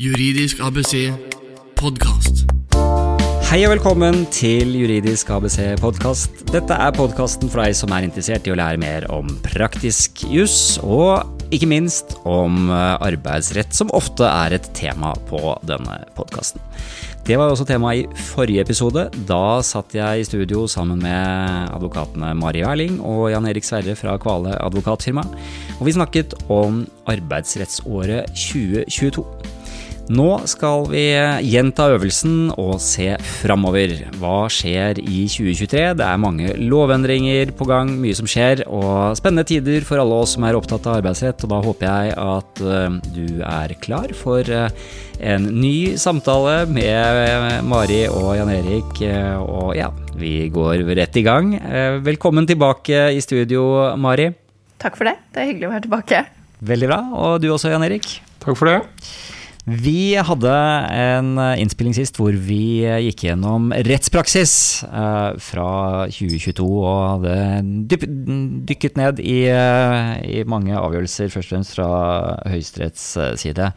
Juridisk ABC podkast. Hei og velkommen til Juridisk ABC podkast. Dette er podkasten for deg som er interessert i å lære mer om praktisk juss, og ikke minst om eh, arbeidsrett, som ofte er et tema på denne podkasten. Det var også tema i forrige episode. Da satt jeg i studio sammen med advokatene Mari Erling og Jan Erik Sverre fra Kvale advokatfirma, og vi snakket om arbeidsrettsåret 2022. Nå skal vi gjenta øvelsen og se framover. Hva skjer i 2023? Det er mange lovendringer på gang, mye som skjer, og spennende tider for alle oss som er opptatt av arbeidsrett. Og da håper jeg at eh, du er klar for eh, en ny samtale med Mari og Jan Erik. Eh, og ja, vi går rett i gang. Velkommen tilbake i studio, Mari. Takk for det. Det er hyggelig å være tilbake. Veldig bra. Og du også, Jan Erik. Takk for det. Vi hadde en innspilling sist hvor vi gikk gjennom rettspraksis eh, fra 2022 og hadde dykket ned i, eh, mange avgjørelser, først og fremst fra Høyesteretts eh, side.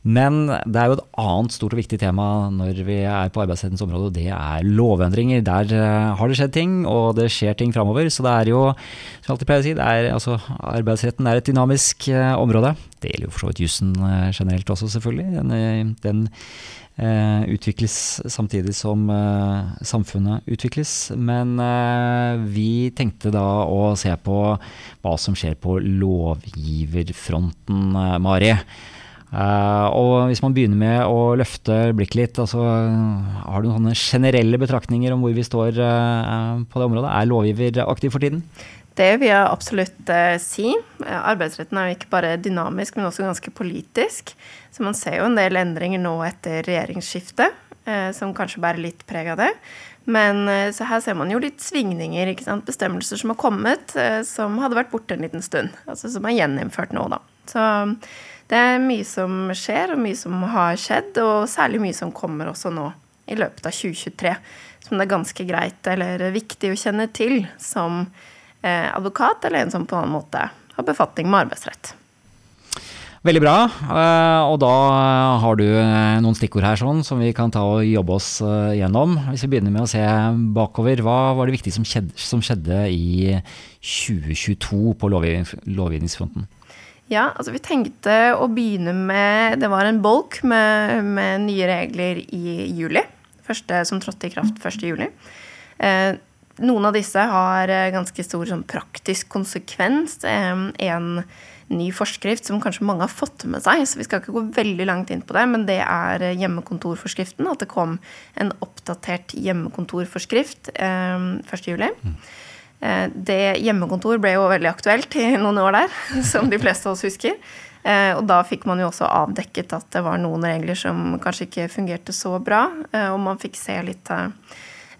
Men det er jo et annet stort og viktig tema når vi er på arbeidsrettens område, og det er lovendringer. Der uh, har det skjedd ting, og det skjer ting framover. Så det er jo, som jeg alltid pleier å si, er, altså, arbeidsretten er et dynamisk uh, område. Det gjelder jo for så vidt jussen uh, generelt også, selvfølgelig. Den, den utvikles samtidig som samfunnet utvikles. Men vi tenkte da å se på hva som skjer på lovgiverfronten, Mari. Uh, og hvis man begynner med å løfte blikket litt, altså, har du noen generelle betraktninger om hvor vi står uh, på det området? Er lovgiver aktiv for tiden? Det vil jeg absolutt uh, si. Arbeidsretten er jo ikke bare dynamisk, men også ganske politisk. Så man ser jo en del endringer nå etter regjeringsskiftet, som kanskje bærer litt preg av det. Men så her ser man jo litt svingninger. Bestemmelser som har kommet, som hadde vært borte en liten stund. Altså som er gjeninnført nå, da. Så det er mye som skjer, og mye som har skjedd, og særlig mye som kommer også nå i løpet av 2023. Som det er ganske greit eller viktig å kjenne til som eh, advokat, eller en som på en annen måte har befatning med arbeidsrett. Veldig bra. Eh, og da har du eh, noen stikkord her sånn, som vi kan ta og jobbe oss eh, gjennom. Hvis vi begynner med å se bakover, hva var det viktige som skjedde, som skjedde i 2022 på lovgivningsfronten? Ja, altså vi tenkte å begynne med Det var en bolk med, med nye regler i juli. Første som trådte i kraft 1. juli. Eh, noen av disse har eh, ganske stor sånn, praktisk konsekvens. Eh, en ny forskrift som kanskje mange har fått med seg, så vi skal ikke gå veldig langt inn på det, men det er hjemmekontorforskriften. At det kom en oppdatert hjemmekontorforskrift eh, 1.7. Mm. Eh, det hjemmekontor ble jo veldig aktuelt i noen år der, som de fleste av oss husker. Eh, og da fikk man jo også avdekket at det var noen regler som kanskje ikke fungerte så bra, eh, og man fikk se litt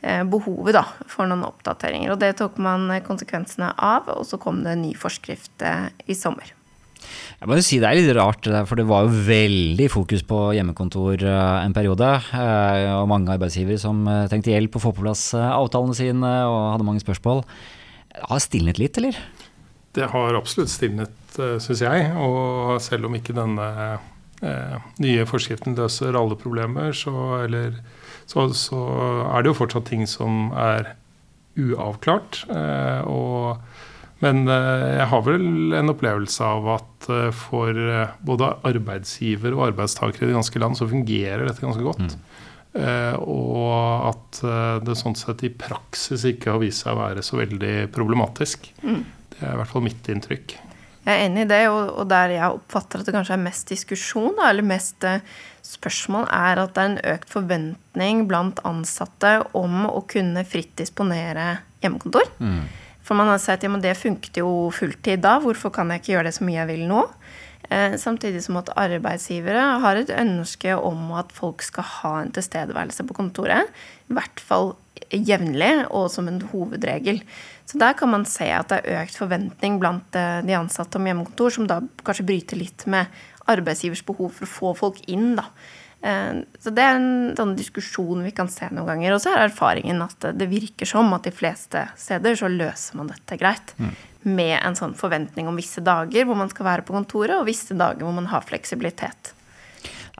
behovet da, for noen oppdateringer. Og det tok man konsekvensene av, og så kom det en ny forskrift i sommer. Jeg må jo si Det er litt rart, for det var jo veldig fokus på hjemmekontor en periode. Og mange arbeidsgivere som trengte hjelp å få på plass avtalene sine og hadde mange spørsmål. Har stilnet litt, eller? Det har absolutt stilnet, eh, syns jeg. Og selv om ikke denne eh, nye forskriften løser alle problemer, så, eller, så, så, er det jo fortsatt ting som er uavklart. Eh, og, men eh, jeg har vel en opplevelse av at eh, for eh, både arbeidsgiver og arbeidstakere i det ganske land så fungerer dette ganske godt. Mm. Uh, og at uh, det sånn sett i praksis ikke har vist seg å være så veldig problematisk. Mm. Det er i hvert fall mitt inntrykk. Jeg er enig i det, og, og der jeg oppfatter at det kanskje er mest diskusjon, da, eller mest uh, spørsmål, er at det er en økt forventning blant ansatte om å kunne fritt disponere hjemmekontor. Mm. For man har sagt ja, det funket jo fulltid da, hvorfor kan jeg ikke gjøre det så mye jeg vil nå? Eh, samtidig som at arbeidsgivere har et ønske om at folk skal ha en tilstedeværelse på kontoret. I hvert fall jevnlig og som en hovedregel. Så der kan man se at det er økt forventning blant eh, de ansatte om hjemmekontor, som da kanskje bryter litt med arbeidsgivers behov for å få folk inn. da. Eh, så det er en sånn diskusjon vi kan se noen ganger. Og så er erfaringen at det virker som at de fleste steder så løser man dette greit. Mm med en sånn forventning om visse dager hvor man skal være på kontoret, og visse dager hvor man har fleksibilitet.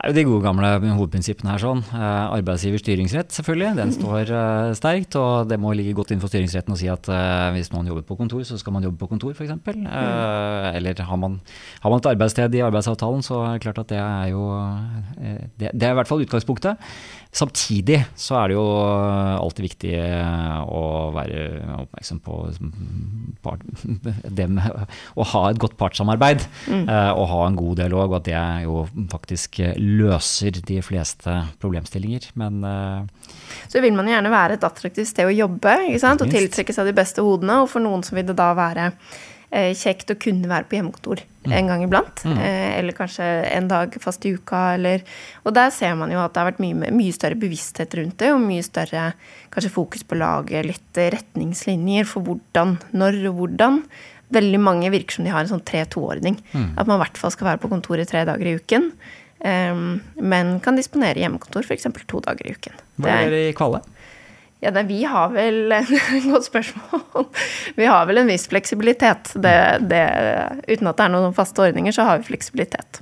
Det er jo de gode gamle hovedprinsippene her. sånn. Eh, arbeidsgivers styringsrett, selvfølgelig. Den står eh, sterkt. Og det må ligge godt innenfor styringsretten å si at eh, hvis noen jobber på kontor, så skal man jobbe på kontor, f.eks. Eh, eller har man, har man et arbeidssted i arbeidsavtalen, så er det klart at det er jo det, det er i hvert fall utgangspunktet. Samtidig så er det jo alltid viktig eh, å være oppmerksom på mm, part, det med å ha et godt partssamarbeid mm. og ha en god dialog, og at det jo faktisk løser de fleste problemstillinger. Men eh, Så vil man gjerne være et attraktivt sted å jobbe og tiltrekke seg de beste hodene. Og for noen så vil det da være eh, kjekt å kunne være på hjemmekontor en gang iblant. Eh, eller kanskje en dag fast i uka. Eller, og der ser man jo at det har vært mye, mye større bevissthet rundt det, og mye større kanskje fokus på å lage litt retningslinjer for hvordan, når og hvordan. Veldig mange virker som de har en sånn 3-2-ordning. At man i hvert fall skal være på kontoret tre dager i uken. Um, men kan disponere hjemmekontor f.eks. to dager i uken. hva Det er- gjør dere i Kvalle? Ja, nei, vi har vel Godt spørsmål. Vi har vel en viss fleksibilitet. Det, det, uten at det er noen faste ordninger, så har vi fleksibilitet.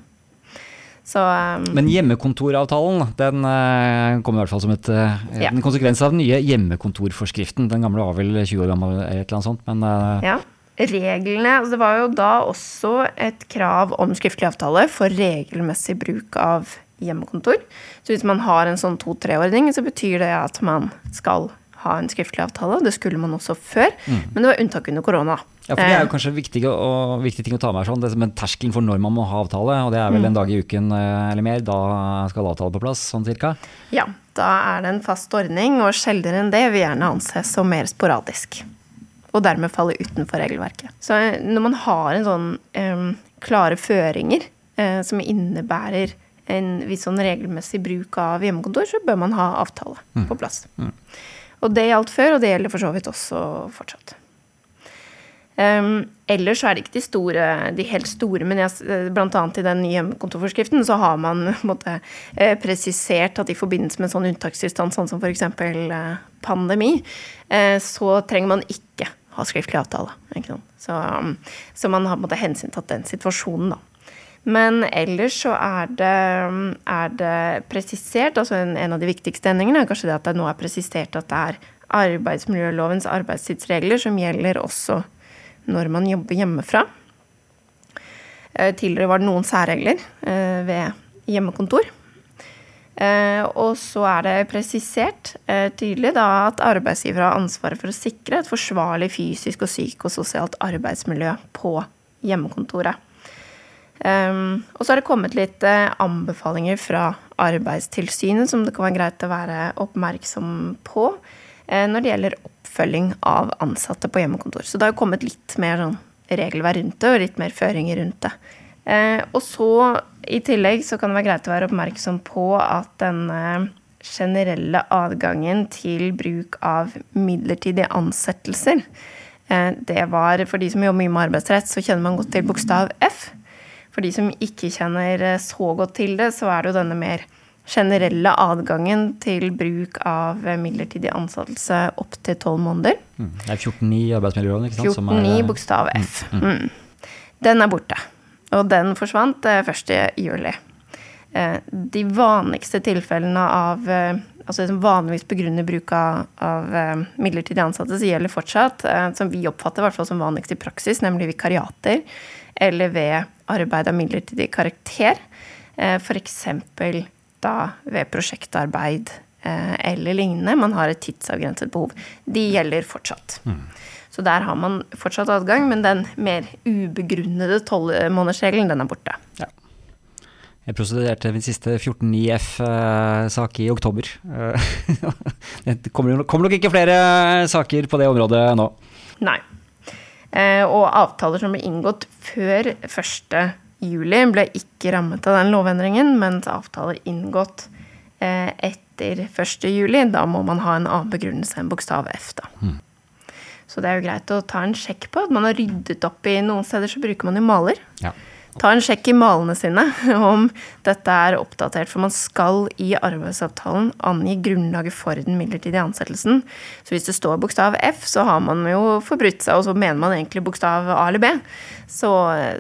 Så um, Men hjemmekontoravtalen den uh, kom i hvert fall som et, uh, Ja. en konsekvens av den nye hjemmekontorforskriften. Den gamle var vel 20 år gammel, eller et eller annet sånt. Men uh, ja. Reglene altså Det var jo da også et krav om skriftlig avtale for regelmessig bruk av hjemmekontor. Så hvis man har en sånn to-tre-ordning, så betyr det at man skal ha en skriftlig avtale. Det skulle man også før, men det var unntak under korona. ja, for det er Eh, jo kanskje viktig, og, viktig ting å ta med her, sånn, det som en terskelen for når man må ha avtale, og det er vel en dag i uken eh, eller mer, da skal avtale på plass, sånn cirka. Ja, da er det en fast ordning, og sjeldnere enn det vil gjerne anses som mer sporadisk. Og dermed falle utenfor regelverket. Så eh, når man har en sånn um, klare føringer uh, som innebærer en viss sånn regelmessig bruk av hjemmekontor, så bør man ha avtale på plass. Og det gjaldt før, og det gjelder for så vidt også fortsatt. Um, ellers så er det ikke de store, de helt store, men jeg, eh, blant annet i den nye hjemmekontorforskriften så har man måte, eh, presisert at i forbindelse med en sånn unntakstilstand, sånn som f.eks. Eh, pandemi, så trenger man ikke ha skriftlig avtale. Så, um, så man har på en måte hensyntatt den situasjonen, da. Men ellers så er det, er det presisert, altså en, en av de viktigste endringene er kanskje det at det nå er presisert at det er arbeidsmiljølovens arbeidstidsregler som gjelder også når man jobber hjemmefra. Eh, Tidligere var det noen særregler eh, ved hjemmekontor. Eh, Og så er det presisert tydelig da at arbeidsgiver har ansvaret for å sikre et forsvarlig fysisk og psykososialt arbeidsmiljø på hjemmekontoret. Um, og så har det kommet litt uh, anbefalinger fra Arbeidstilsynet som det kan være greit å være oppmerksom på uh, når det gjelder oppfølging av ansatte på hjemmekontor. Så det har kommet litt mer sånn regelverk rundt det, og litt mer føringer rundt det. Uh, og så i tillegg så kan det være greit å være oppmerksom på at denne generelle adgangen til bruk av midlertidige ansettelser det var, For de som jobber mye med arbeidsrett, så kjenner man godt til bokstav F. For de som ikke kjenner eh, så godt til det, så er det jo denne mer generelle adgangen til bruk av eh, midlertidig ansettelse opptil tolv måneder. Mm. Det er 14.9 i arbeidsmiljøloven, ikke sant? som er- 14.9 bokstav F. Mm. Den er borte. Og den forsvant eh, 1. juli. Eh, De vanligste tilfellene av eh, Altså det som vanligvis begrunner bruk av, av eh, midlertidig ansatte, så gjelder fortsatt, eh, som vi oppfatter i hvert fall som vanligst i praksis, nemlig vikariater, eller ved arbeid av midlertidig karakter. Eh, F.eks. da ved prosjektarbeid eh, eller lignende. Man har et tidsavgrenset behov. De gjelder fortsatt. Så der har man fortsatt adgang, men den mer ubegrunnede tolvmånedersregelen, den er borte. Jeg prosederte min siste 14.9F-sak i oktober. Eh, Det kommer, kommer nok ikke flere saker på det området nå. Nei. Eh, og avtaler som ble inngått før 1. juli, ble ikke rammet av den lovendringen, mens avtaler inngått eh, etter 1. juli, da må man ha en annen begrunnelse enn bokstav F. da. Så det er jo greit å ta en sjekk på at man har ryddet opp i Noen steder så bruker man jo maler. Ja. Ta en sjekk i malene sine om dette er oppdatert, for man skal i arbeidsavtalen angi grunnlaget for den midlertidige ansettelsen. Så hvis det står bokstav F, så har man jo forbrutt seg, og så mener man egentlig bokstav A eller B. Så,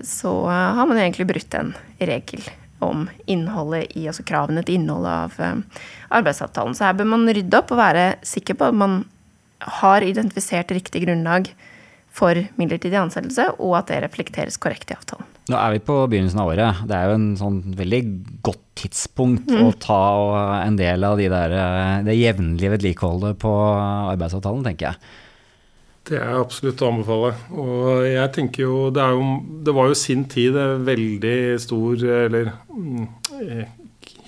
så har man egentlig brutt en regel om innholdet i, altså kravene til innholdet av eh, arbeidsavtalen. Så her bør man rydde opp og være sikker på at man har identifisert riktig grunnlag for midlertidig ansettelse, og at det reflekteres korrekt i avtalen. Nå er vi på begynnelsen av året. Det er jo en sånn veldig godt tidspunkt mm. å ta en del av de der, eh, det jevnlige vedlikeholdet på arbeidsavtalen, tenker jeg. Det er absolutt å anbefale. Og jeg tenker jo Det, jo, det var jo sin tid en veldig stor, eller mm,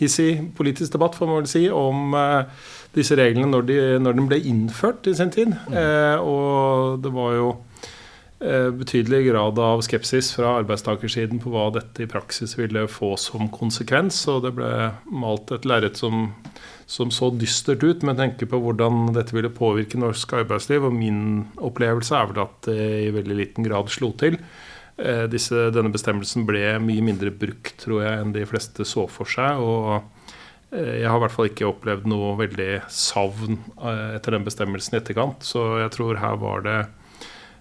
hissig politisk debatt, får man vel si, om eh, disse reglene når de, når de, ble innført i sin tid. Mm. Eh, og det var jo Eh, betydelig grad av skepsis fra arbeidstakersiden på hva dette i praksis ville få som konsekvens. Og det ble malt et lerret som, som, så dystert ut med tanke på hvordan dette ville påvirke norsk arbeidsliv. Og min opplevelse er vel at det i veldig liten grad slo til. Eh, disse, denne bestemmelsen ble mye mindre brukt, tror jeg, enn de fleste så for seg. og eh, jeg har i hvert fall ikke opplevd noe veldig savn etter den bestemmelsen i etterkant. Så jeg tror her var det Eh,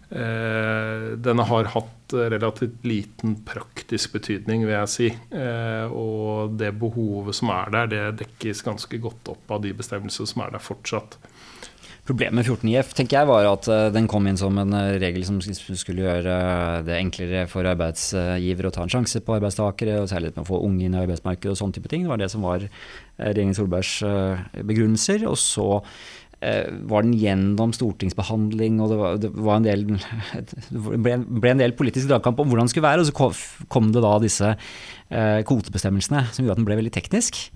denne har hatt relativt liten praktisk betydning, vil jeg si. Eh, og det behovet som er der, det dekkes ganske godt opp av de bestemmelser som er der fortsatt. Problemet med 14 IF tenker jeg var at eh, den kom inn som en regel som skulle gjøre det enklere for arbeidsgiver å ta en sjanse på arbeidstakere, og særlig med å få unge inn i arbeidsmarkedet og sånne type ting. Det var det som var regjeringen Solbergs begrunnelser. Og så Eh, var den gjennom stortingsbehandling, og det, var, det var en del, det ble, en del politisk dragkamp om hvordan den skulle være. Og så kom det da disse eh, kvotebestemmelsene som gjorde at den ble veldig teknisk.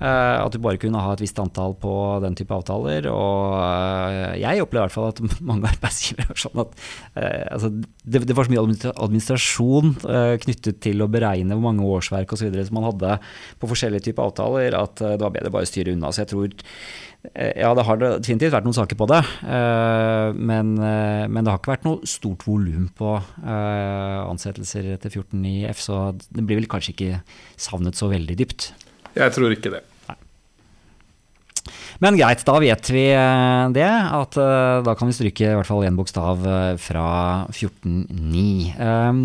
Eh, at du bare kunne ha et visst antall på den type avtaler. Og eh, jeg opplever i hvert fall at mange arbeidsgivere var sånn at eh, altså, det, det, var så mye administrasjon eh, knyttet til å beregne hvor mange årsverk osv. som man hadde på forskjellige typer avtaler, at det var bedre bare å styre unna. Så jeg tror Eh, ja, det har definitivt vært noen saker på det. Eh, men, eh, men det har ikke vært noe stort volum på ansettelser etter 14 i F, så det blir vel kanskje ikke savnet så veldig dypt. Jeg tror ikke det. Men greit, da vet vi eh, det. At uh, da kan vi stryke i hvert fall én bokstav uh, fra 14.9. Um,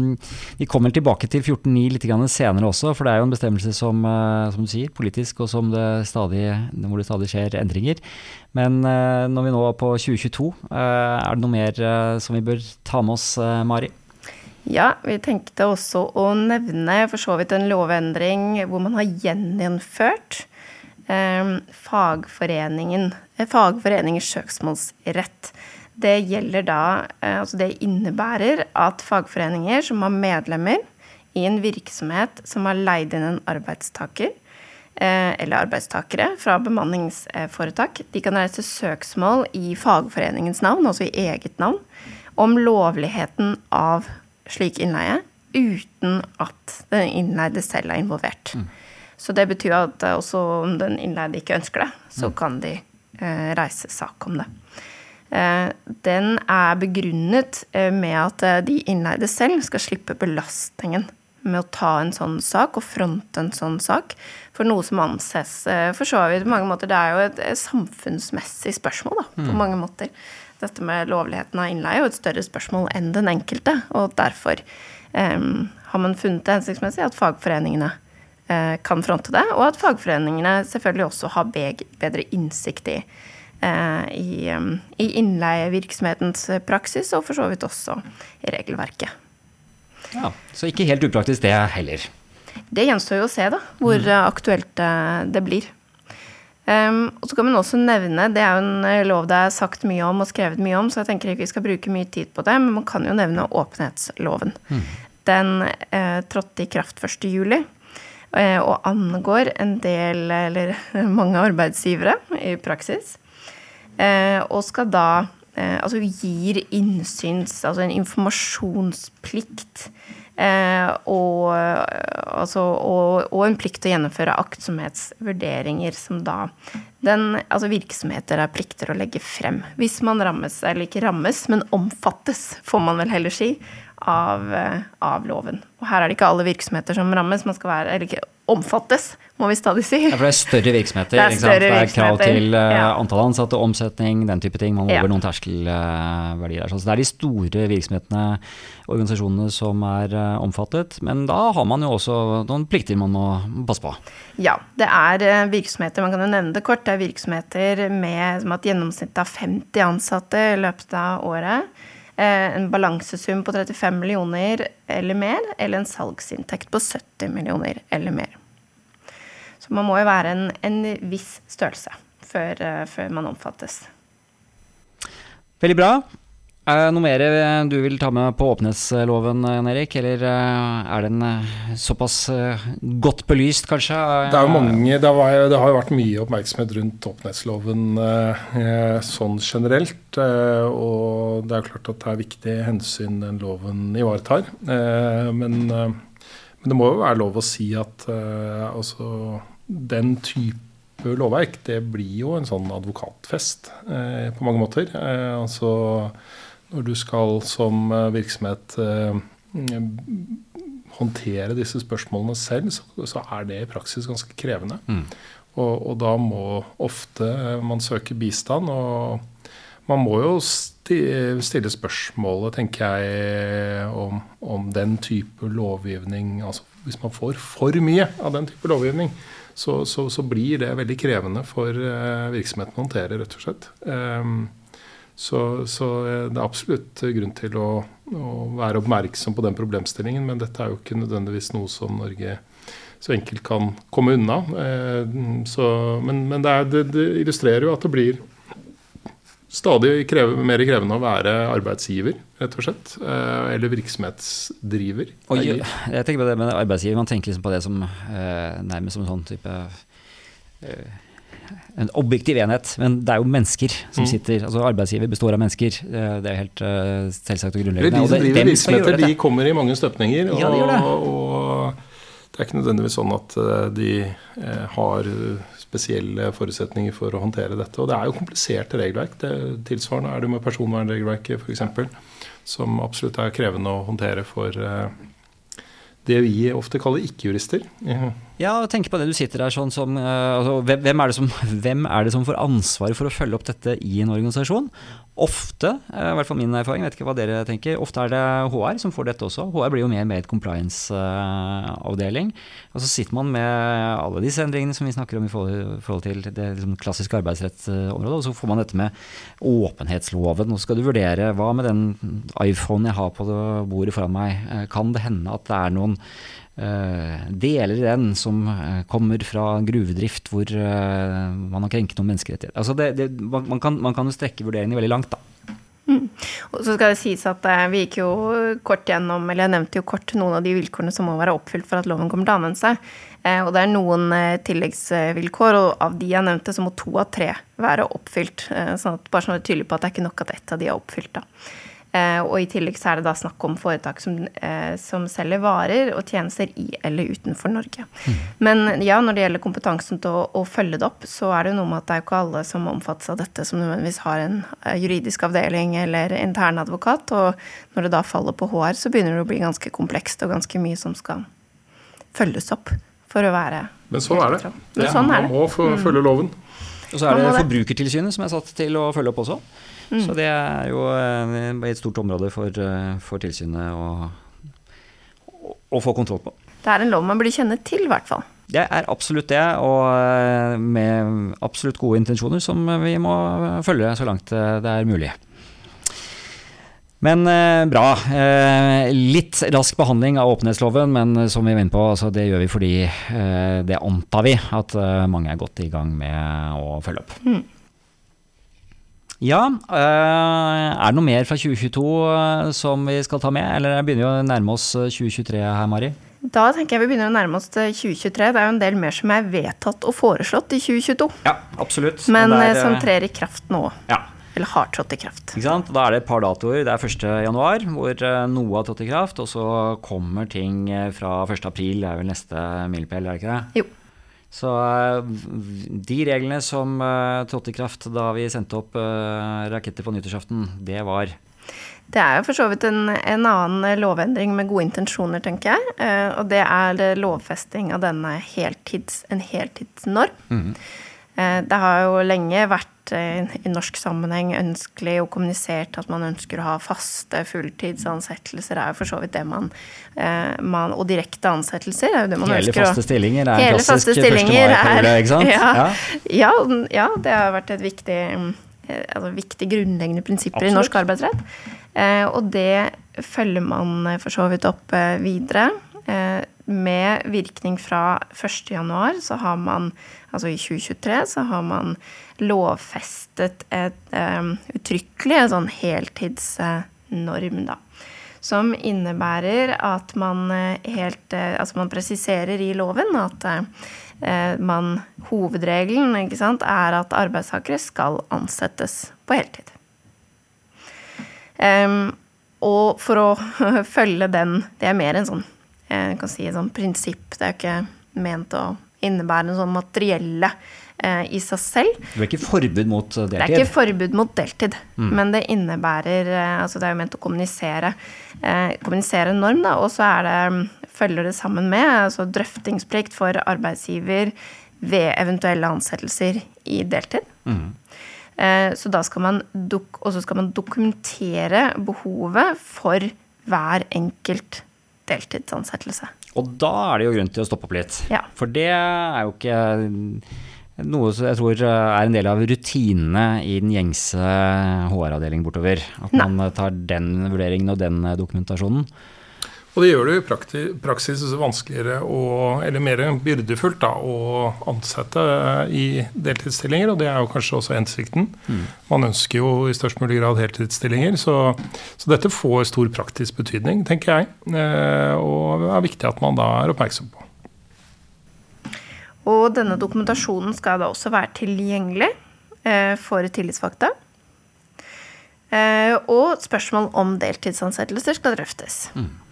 vi kommer tilbake til 14.9 litt senere også, for det er jo en bestemmelse som, som du sier, politisk, og det stadig, hvor det stadig skjer endringer. Men når vi nå er på 2022, er det noe mer som vi bør ta med oss, Mari? Ja, vi tenkte også å nevne for så vidt en lovendring hvor man har gjeninnført Ehm, fagforeningen, eh, fagforeningers søksmålsrett. Det gjelder da eh, Altså det innebærer at fagforeninger som har medlemmer i en virksomhet som har leid inn en arbeidstaker, eh, eller arbeidstakere fra bemanningsforetak, de kan reise søksmål i fagforeningens navn, altså i eget navn, om lovligheten av slik innleie uten at den innleide selv er involvert. Mm. Så det betyr at også om den innleide ikke ønsker det, så mm. kan de eh, reise sak om det. Eh, den er begrunnet eh, med at eh, de innleide selv skal slippe belastningen med å ta en sånn sak og fronte en sånn sak for noe som anses eh, for så vidt på mange måter Det er jo et samfunnsmessig spørsmål, da, på mm. mange måter. Dette med lovligheten av innleie er jo et større spørsmål enn den enkelte. Og derfor har man funnet det hensiktsmessig at fagforeningene Eh, kan fronte det, og at fagforeningene selvfølgelig også har bedre innsikt i, eh, i, i innleievirksomhetens praksis, og for så vidt også i regelverket. Ja, Så ikke helt upraktisk det heller. Det gjenstår jo å se, da, hvor mm. aktuelt det blir. Um, og så kan man også nevne, Det er jo en lov det er sagt mye om og skrevet mye om, så jeg tenker ikke vi skal bruke mye tid på det, men man kan jo nevne åpenhetsloven. Mm. Den eh, trådte i kraft 1.7. Eh, og angår en del, eller mange arbeidsgivere i praksis. Eh, og skal da eh, Altså gir innsyns... Altså en informasjonsplikt. Og, altså, og, og, en plikt til å gjennomføre aktsomhetsvurderinger som da den, altså virksomheter er plikter å legge frem. Hvis man rammes, eller ikke rammes, men omfattes, får man vel heller si, av, av loven. Og her er det ikke alle virksomheter som rammes. Man skal være, eller ikke omfattes, må vi stadig si. Ja, for det er større virksomheter. Det er større Det er krav til eh, ja. antall ansatte, omsetning, den type ting. Man må Ja. over noen terskelverdier. der. Så det er de store virksomhetene, organisasjonene, som er eh, omfattet. Men da har man jo også noen plikter man må passe på. Ja, det er eh, virksomheter, man kan jo nevne det kort, det er virksomheter med som har et gjennomsnitt av 50 ansatte i løpet av året. Eh, En balansesum på 35 millioner eller mer, eller en salgsinntekt på 70 millioner eller mer. Så man må jo være en, en viss størrelse før, eh, før man omfattes. Veldig bra. Er det noe mer du vil ta med på åpenhetsloven, Jan Erik? Eller eh, er den eh, såpass eh, godt belyst, kanskje? Det jo mange, det har, det har jo vært mye oppmerksomhet rundt åpenhetsloven sånn generelt. Og det er klart at det er viktige hensyn den loven ivaretar. Men, men det må jo være lov å si at altså, den type lovverk, det blir jo en sånn advokatfest på mange måter. Altså når du skal som eh, virksomhet eh, håndtere disse spørsmålene selv, så, er det i praksis ganske krevende. Mm. Og, og da må ofte man søke bistand. Og man må jo stille spørsmålet, tenker jeg, om, om den type lovgivning altså Hvis man får for mye av den type lovgivning, så, så, så blir det veldig krevende for eh, virksomheten å håndtere, rett og slett. Um, så, så eh, det er absolutt grunn til å, å, være oppmerksom på den problemstillingen, men dette er jo ikke nødvendigvis noe som Norge så enkelt kan komme unna. Eh, så, men men det, er, det, det, illustrerer jo at det blir stadig kreve, mer krevende å være arbeidsgiver, rett og slett. Eh, eller virksomhetsdriver. Og jeg, tenker på det med arbeidsgiver, Man tenker liksom på det som nærmest som en sånn type en objektiv enhet, men det er jo mennesker som Mm. sitter altså Arbeidsgiver består av mennesker. Eh, Det er helt uh, selvsagt og grunnleggende. de som driver virksomheter, de kommer i mange støpninger. Og, Ja, de det. og det er ikke nødvendigvis sånn at eh, de har spesielle forutsetninger for å håndtere dette. Og det er jo kompliserte regelverk. Det, tilsvarende er det med personvernregelverket f.eks., som absolutt er krevende å håndtere for det vi ofte kaller ikke-jurister. Ja. Tenk på det du sitter der sånn som eh, altså, hvem, er som, hvem er det som får ansvaret for å følge opp dette i en organisasjon? Ofte, eh, i hvert fall min erfaring, vet ikke hva dere tenker, ofte er det HR som får dette også. HR blir jo mer med et compliance-avdeling. Og så sitter man med alle disse endringene som vi snakker om i forhold, til det liksom, klassiske arbeidsrettsområdet, og så får man dette med åpenhetsloven. Så skal du vurdere hva med den iPhonen jeg har på bordet foran meg, eh, kan det hende at det er noen deler i den som eh, kommer fra gruvedrift hvor eh, man har krenket noen menneskerettigheter. Altså det, det, man, kan, man kan jo strekke vurderingene veldig langt, da. Og så skal det sies at eh, vi gikk jo kort gjennom, eller jeg nevnte jo kort noen av de vilkårene som må være oppfylt for at loven kommer til anvendelse. Eh, Og det er noen eh, tilleggsvilkår, og av de jeg nevnte, så må to av tre være oppfylt. Eh, Sånn at bare sånn at det er tydelig på at det er ikke nok at ett av de er oppfylt. da. Eh, Og i tillegg så er det da snakk om foretak som, eh, som selger varer og tjenester i eller utenfor Norge. Men ja, når det gjelder kompetansen til å, å følge det opp, så er det jo noe med at det er jo ikke alle som omfattes av dette, som nødvendigvis har en eh, juridisk avdeling eller internadvokat. Og når det da faller på HR, så begynner det å bli ganske komplekst og ganske mye som skal følges opp for å være Men sånn er det. Men sånn er Man må følge loven. Og så er det det. Forbrukertilsynet som er satt til å følge opp også. Så det er jo eh, et stort område for, eh, for tilsynet å, å, få kontroll på. Det er en lov man burde kjenne til, i hvert fall. Det er absolutt det, og eh, med absolutt gode intensjoner som vi må følge så langt det er mulig. Men eh, bra. Eh, litt rask behandling av åpenhetsloven, men som vi var inne på, altså, det gjør vi fordi eh, det antar vi at mange er godt i gang med å følge opp. Ja, eh, er det noe mer fra 2022 eh, som vi skal ta med, eller begynner vi å nærme oss eh, 2023 her, Mari? Da tenker jeg vi begynner å nærme oss til 2023. Det er jo en del mer som er vedtatt og foreslått i 2022. Ja, absolutt. Men Og eh, er, som eh, trer i kraft nå. Ja, Eller har trådt i kraft. Ikke sant? Da er det et par datoer. Det er 1. januar, hvor eh, noe har trådt i kraft. Og så kommer ting eh, fra 1. april, det er vel neste milepæl, er det ikke det? Jo. Så eh, de reglene som eh, trådte i kraft da vi sendte opp eh, raketter på nyttårsaften, det var Det er jo for så vidt en, en annen lovendring med gode intensjoner, tenker jeg. Og det er lovfesting av denne heltids, en heltidsnorm. Eh, Det har jo lenge vært eh, i norsk sammenheng ønskelig og kommunisert at man ønsker å ha faste fulltidsansettelser. Er jo for så vidt det man, eh, man Og direkte ansettelser er jo det man Hele ønsker. faste stillinger er Hele klassisk faste 1. stillinger er- ikke sant? Ja, Ja. ja, det har vært et viktig, eh, altså viktig grunnleggende prinsipper i norsk arbeidsrett. Eh, og det følger man eh, for så vidt opp eh, videre. Med virkning fra 1. januar så har man, altså i 2023, så har man lovfestet et um, uttrykkelig en sånn heltidsnorm, da. Som innebærer at man eh, helt eh, Altså man presiserer i loven at eh, man Hovedregelen ikke sant, er at arbeidstakere skal ansettes på heltid. Um, og for å følge den Det er mer en sånn jeg kan si, sånn prinsipp. Det er jo ikke ment å innebære noe sånn materielle eh, i seg selv. Det er ikke forbud mot deltid? Det er ikke forbud mot deltid, men det innebærer eh, Altså det er jo ment å kommunisere, eh, kommunisere en norm, da, og så er det, mm, følger det sammen med altså drøftingsplikt for arbeidsgiver ved eventuelle ansettelser i deltid. Eh, så da skal man dok skal man dokumentere behovet for hver enkelt deltidsansettelse. Og da er det jo grunn til å stoppe opp litt. Ja. For det er jo ikke noe som jeg tror er en del av rutinene i den gjengse HR-avdeling bortover. At Nei. man tar den vurderingen og den dokumentasjonen. Og det gjør det i praksis vanskeligere og, eller mer byrdefullt da, å ansette i deltidsstillinger, og det er jo kanskje også hensikten. Man ønsker jo i størst mulig grad heltidsstillinger, så, så dette får stor praktisk betydning, tenker jeg. Og det er viktig at man da er oppmerksom på. Og denne dokumentasjonen skal da også være tilgjengelig eh, for tillitsvalgte. Eh, og spørsmål om deltidsansettelser skal drøftes. Mm.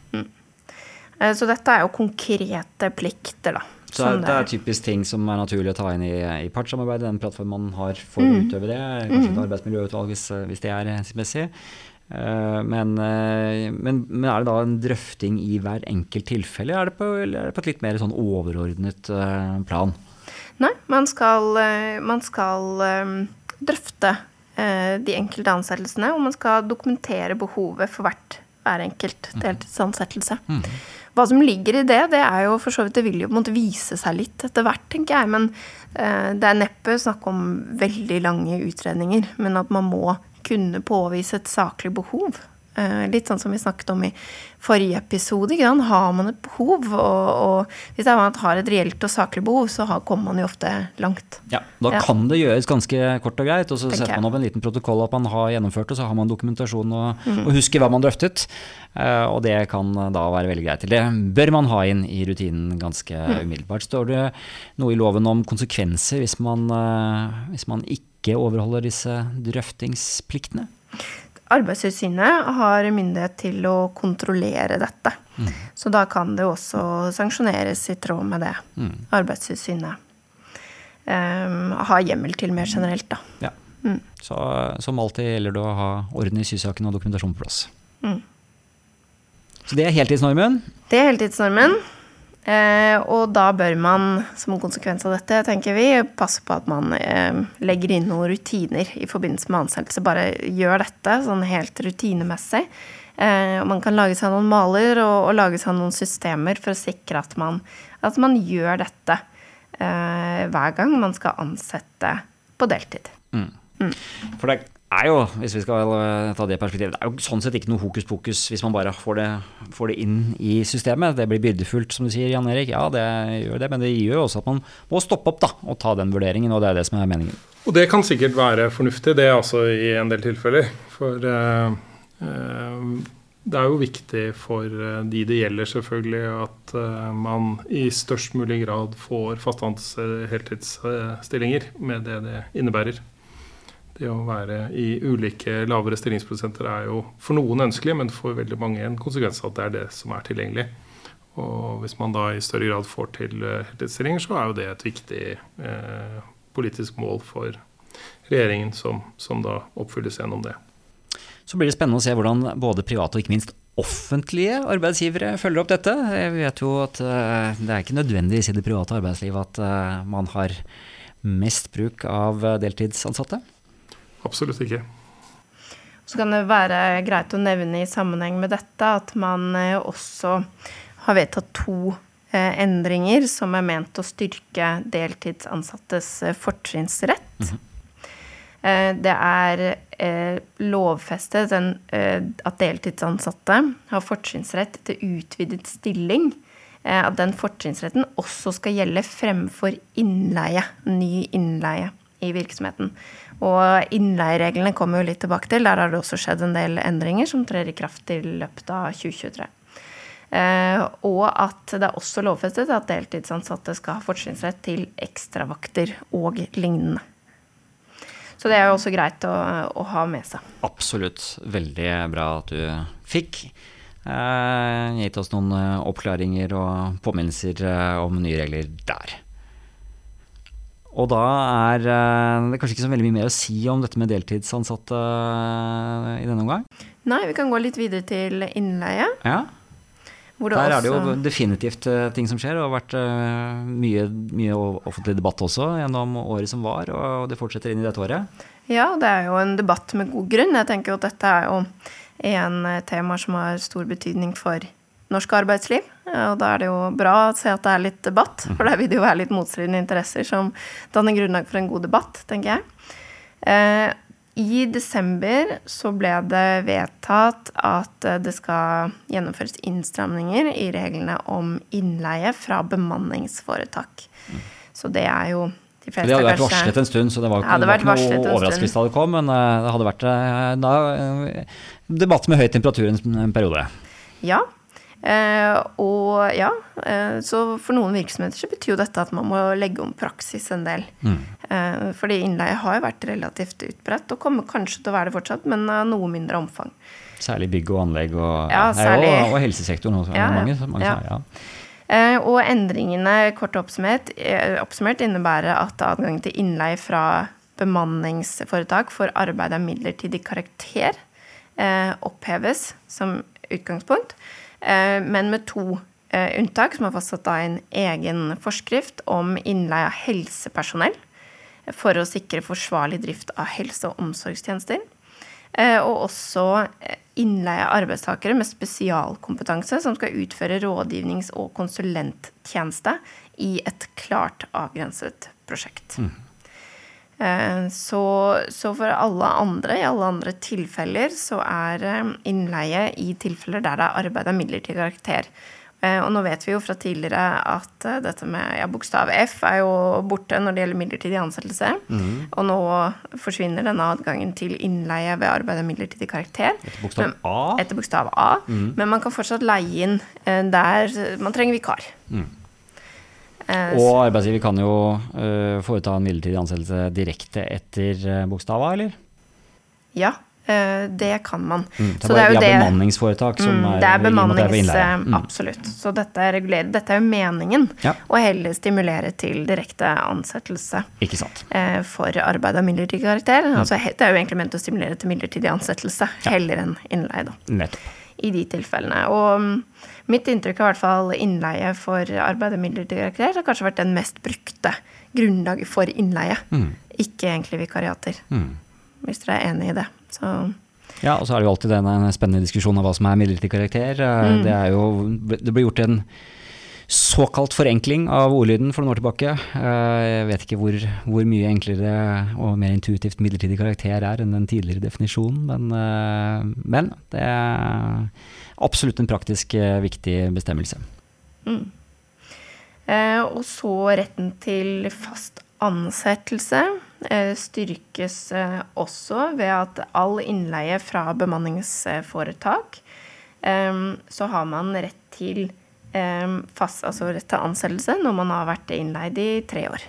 Eh, så dette er jo konkrete plikter, da. Så som det er typisk ting som er naturlig å ta inn i, i partssamarbeidet, den plattformen man har for å utøve det. Kanskje et arbeidsmiljøutvalg hvis, hvis det er hensiktsmessig. Eh, Men, eh, men, men er det da en drøfting i hver enkelt tilfelle, eller er det på, eller er det på et litt mer sånn overordnet eh, plan? Nei, man skal, eh, man skal eh, drøfte eh, de enkelte ansettelsene, og man skal dokumentere behovet for hvert, hver enkelt deltidsansettelse. Hva som ligger i det, det er jo for så vidt Det vil jo på en måte vise seg litt etter hvert, tenker jeg. Men eh, det er neppe snakk om veldig lange utredninger. Men at man må kunne påvise et saklig behov. Eh, litt sånn som vi snakket om i forrige episode. Har man et behov, og, og hvis man har et reelt og saklig behov, så har, kommer man jo ofte langt. Ja, Da Ja. kan det gjøres ganske kort og greit, og så Tenker setter man opp en liten protokoll at man har gjennomført det, så har man dokumentasjon og, mm. og husker hva man drøftet. Eh, og det kan da være veldig greit. Det bør man ha inn i rutinen ganske mm. umiddelbart. Står det noe i loven om konsekvenser hvis man, eh, hvis man ikke overholder disse drøftingspliktene? Arbeidstilsynet har myndighet til å kontrollere dette. Mm. Så da kan det også sanksjoneres i tråd med det. Mm. Arbeidstilsynet um, har hjemmel til mer generelt, da. Ja. Mm. Så som alltid gjelder det å ha orden i sysaken og dokumentasjon på plass. Mm. Så det er heltidsnormen. Det er heltidsnormen. Eh, og da bør man, som en konsekvens av dette, tenker vi, passe på at man eh, legger inn noen rutiner i forbindelse med ansettelse. Bare gjør dette sånn helt rutinemessig. Eh, og man kan lage seg noen maler og, og lage seg noen systemer for å sikre at man, at man gjør dette eh, hver gang man skal ansette på deltid. For det er jo, hvis vi skal eh, ta det perspektivet, det er jo sånn sett ikke noe hokus pokus hvis man bare får det, får det inn i systemet. Det blir byrdefullt, som du sier, Jan Erik. Ja, det gjør det, men det gjør også at man må stoppe opp da, og ta den vurderingen, og det er det som er meningen. Og det kan sikkert være fornuftig, det altså i en del tilfeller. For eh, eh, det er jo viktig for eh, de det gjelder, selvfølgelig, at man i størst mulig grad får faste heltidsstillinger med det det innebærer. Det å være i ulike lavere stillingsprosenter er jo for noen ønskelig, men for veldig mange en konsekvens av at det er det som er tilgjengelig. Og hvis man da i større grad får til eh, heltidsstillinger, så er jo det et viktig eh, politisk mål for regjeringen som, som da oppfylles gjennom det. Så blir det spennende å se hvordan både private og ikke minst offentlige arbeidsgivere følger opp dette. Jeg vet jo at eh, det er ikke nødvendigvis i det private arbeidslivet at eh, man har mest bruk av deltidsansatte. Absolutt ikke. Så kan det være greit å nevne i sammenheng med dette at man eh, også har vedtatt to eh, endringer som er ment å styrke deltidsansattes fortrinnsrett. Mm -hmm. Det er eh, lovfestet eh, at deltidsansatte har fortrinnsrett til utvidet stilling. Eh, At den fortrinnsretten også skal gjelde fremfor innleie, ny innleie i virksomheten. Og innleiereglene kommer jo litt tilbake til. Der har det også skjedd en del endringer som trer i kraft i løpet av 2023. Eh, og at det er også lovfestet at deltidsansatte skal ha fortrinnsrett til ekstravakter og lignende. Så det er jo også greit å, å ha med seg. Absolutt. Veldig bra at du fikk eh, gitt oss noen eh, oppklaringer og påminnelser eh, om nye regler der. Og da er eh, det kanskje ikke så veldig mye mer å si om dette med deltidsansatte eh, i denne omgang? Nei, vi kan gå litt videre til innleie. Ja, Der er det jo definitivt eh, ting som skjer. Det har vært mye, mye offentlig debatt også gjennom året som var, og det fortsetter inn i dette året. Ja, det er jo en debatt med god grunn. Jeg tenker jo at dette er jo en tema som har stor betydning for norsk arbeidsliv. Og da er det jo bra å se at det er litt debatt, for der vil det jo være litt motstridende interesser som danner grunnlag for en god debatt, tenker jeg. Eh, I desember så ble det vedtatt at eh, det skal gjennomføres innstramninger i reglene om innleie fra bemanningsforetak. Så det er jo de fleste, Det hadde vært kanskje- varslet en stund, så det var, ikke, ikke noe overraskelse da det kom. Men eh, det hadde vært da, debatt med høy temperatur en periode. Ja. Eh, og ja, eh, så for noen virksomheter så betyr jo dette at man må legge om praksis en del. Mm. Eh, fordi innleie har jo vært relativt utbredt, og kommer kanskje til å være det fortsatt, men av noe mindre omfang. Særlig bygg og anlegg og, Ja, nei, særlig- og, og helsesektoren. Også, Ja, mange, mange, Ja. ja. Eh, og endringene, kort oppsummert, oppsummert, innebærer at adgang til innleie fra bemanningsforetak for arbeid av midlertidig karakter eh, oppheves som utgangspunkt, men med to eh, unntak, som er fastsatt av en egen forskrift om innleie av helsepersonell for å sikre forsvarlig drift av helse- og omsorgstjenester. Eh, Og også eh, innleie av arbeidstakere med spesialkompetanse som skal utføre rådgivnings- og konsulenttjeneste i et klart avgrenset prosjekt. Eh, Så, så for alle andre, i alle andre tilfeller, så er eh, innleie i tilfeller der det er arbeid av midlertidig karakter. Eh, Og nå vet vi jo fra tidligere at eh, dette med ja, bokstav F er jo borte når det gjelder midlertidig ansettelse. Og nå forsvinner denne adgangen til innleie ved arbeid av midlertidig karakter. Etter bokstav Men- A? Etter bokstav A. Men man kan fortsatt leie inn eh, der man trenger vikar. Eh, Og arbeidsgiver kan jo eh, foreta en midlertidig ansettelse direkte etter bokstava, eller? Ja, eh, det kan man. Mm, det er bare jo via det- bemanningsforetak som Mm, er det er det er bemannings... eh, Mm. Absolutt. Så dette er, dette er jo meningen. Ja. Å heller stimulere til direkte ansettelse Ikke sant. eh, for arbeid av midlertidig karakter. Altså, det er jo egentlig ment å stimulere til midlertidig ansettelse heller enn innleie, da. Nettopp. I de tilfellene. Og mm, mitt inntrykk er i hvert fall innleie for arbeid og midlertidig karakter har kanskje vært den mest brukte grunnlaget for innleie. Ikke egentlig vikariater. Mm. Hvis dere er enig i det. Så Ja, og så er det jo alltid den spennende diskusjonen av hva som er midlertidig karakter. Eh, Mm. Det jo Det blir gjort en såkalt forenkling av ordlyden for noen år tilbake. Eh, Jeg vet ikke hvor, hvor mye enklere og mer intuitivt midlertidig karakter er enn den tidligere definisjonen, men, eh, men det er absolutt en praktisk eh, viktig bestemmelse. Eh, og så retten til fast ansettelse styrkes også ved at all innleie fra bemanningsforetak så har man rett til fast, altså rett til ansettelse når man har vært innleid i tre år.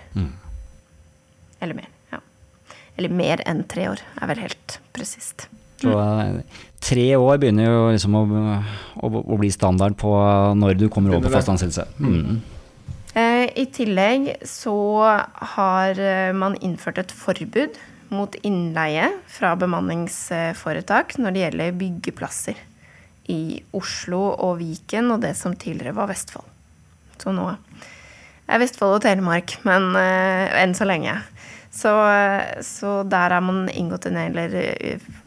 Eller mer. Ja. Eller mer enn tre år, er vel helt presist. Så eh, tre år begynner jo liksom å, å, å bli standard på når du kommer over på fast ansettelse. Mm. Eh, I tillegg så har eh, man innført et forbud mot innleie fra bemanningsforetak når det gjelder byggeplasser i Oslo og Viken og det som tidligere var Vestfold. Så nå er Vestfold og Telemark, men uh, enn så lenge. Så, så, der har man inngått en, eller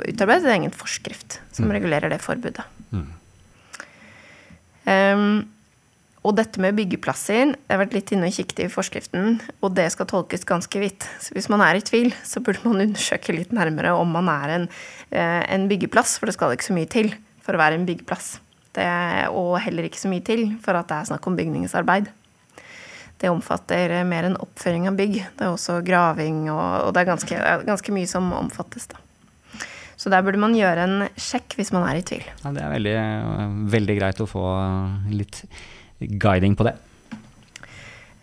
utarbeidet en egen forskrift som mm. regulerer det forbudet. Mm. Um, og dette med byggeplasser Jeg har vært litt inne og kikket i forskriften, og det skal tolkes ganske vidt. Så hvis man er i tvil, så burde man undersøke litt nærmere om man er en, eh, en byggeplass, for det skal ikke så mye til for å være en byggeplass. Det, og heller ikke så mye til for at det er snakk om bygningsarbeid. Det omfatter mer enn oppføring av bygg. Det er også graving, og, og det er ganske, ganske, mye som omfattes. da. Så der burde man gjøre en sjekk hvis man er i tvil. Ja, det er veldig, veldig greit å få litt guiding på det.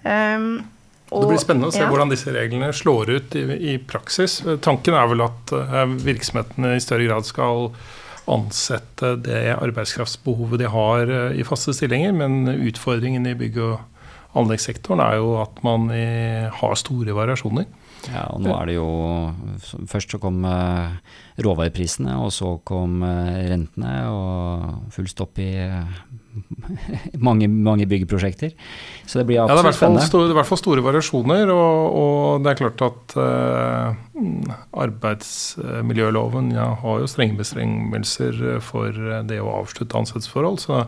Um, og, det blir spennende å se ja. hvordan disse reglene slår ut i, i, praksis. Tanken er vel at uh, virksomhetene i større grad skal ansette det arbeidskraftsbehovet de har uh, i faste stillinger, men utfordringen i bygg- og anleggssektoren er jo at man i, har store variasjoner. Ja, og nå er det jo Først så kom uh, råvareprisene, og så kom rentene, og full stopp i mange, mange byggeprosjekter. Så det blir absolutt ja, det spennende. Store, det er i hvert fall store variasjoner, og, og det er klart at uh, arbeidsmiljøloven ja, har jo strenge bestrengelser for det å avslutte ansettelsesforhold. Så,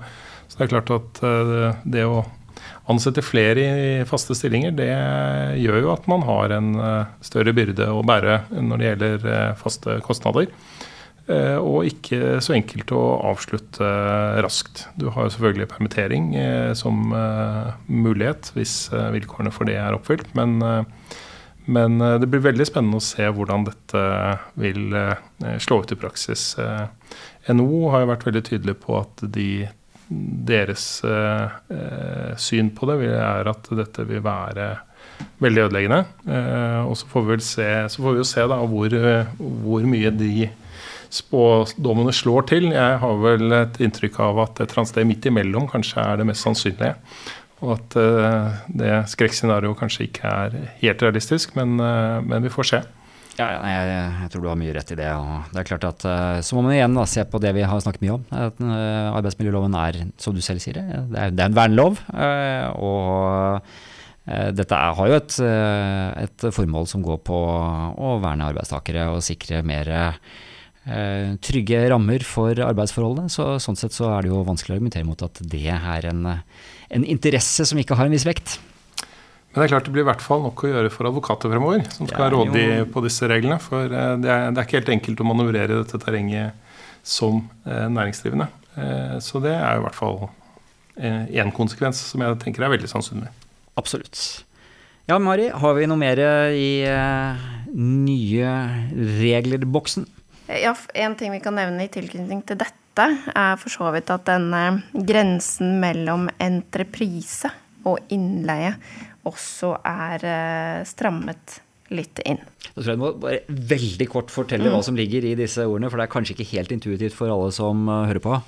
så, det er klart at uh, det å ansette flere i faste stillinger, det gjør jo at man har en uh, større byrde å bære når det gjelder faste kostnader. Eh, og ikke så enkelt å avslutte raskt. Du har jo selvfølgelig permittering eh, som eh, mulighet hvis vilkårene for det er oppfylt. Men, men det blir veldig spennende å se hvordan dette vil slå ut i praksis. NHO har jo vært veldig tydelig på at de, deres syn på det er at dette vil være veldig ødeleggende. og så får vi vel se, får vi jo se da hvor, hvor mye de spådommene slår til. Jeg har vel et inntrykk av at et eller annet sted midt imellom kanskje er det mest sannsynlige. Og at uh, det skrekkscenarioet kanskje ikke er helt realistisk, men, uh, men vi får se. Ja, jeg, jeg, tror du har mye rett i det. og det er klart at uh, Så må man igjen da, se på det vi har snakket mye om. At, arbeidsmiljøloven er, som du selv sier, det er, det er en vernelov. og dette er, har jo et, et, formål som går på å verne arbeidstakere og sikre mer Eh, trygge rammer for arbeidsforholdene. Så, sånn sett så er det jo vanskelig å argumentere mot at det er en, en interesse som ikke har en viss vekt. Men det er klart det blir i hvert fall nok å gjøre for advokater fremover, som skal være rådige på disse reglene. For eh, det er, det er, ikke helt enkelt å manøvrere dette terrenget som eh, næringsdrivende. Så det er i hvert fall én konsekvens som jeg tenker er veldig sannsynlig. Absolutt. Ja, Mari, har vi noe mer i nye regler-boksen? Ja, En ting vi kan nevne i tilknytning til dette, er for så vidt at denne grensen mellom entreprise og innleie også er eh, strammet litt inn. Da tror jeg du må bare veldig kort fortelle mm. hva som ligger i disse ordene, for det er kanskje ikke helt intuitivt for alle som eh, hører på.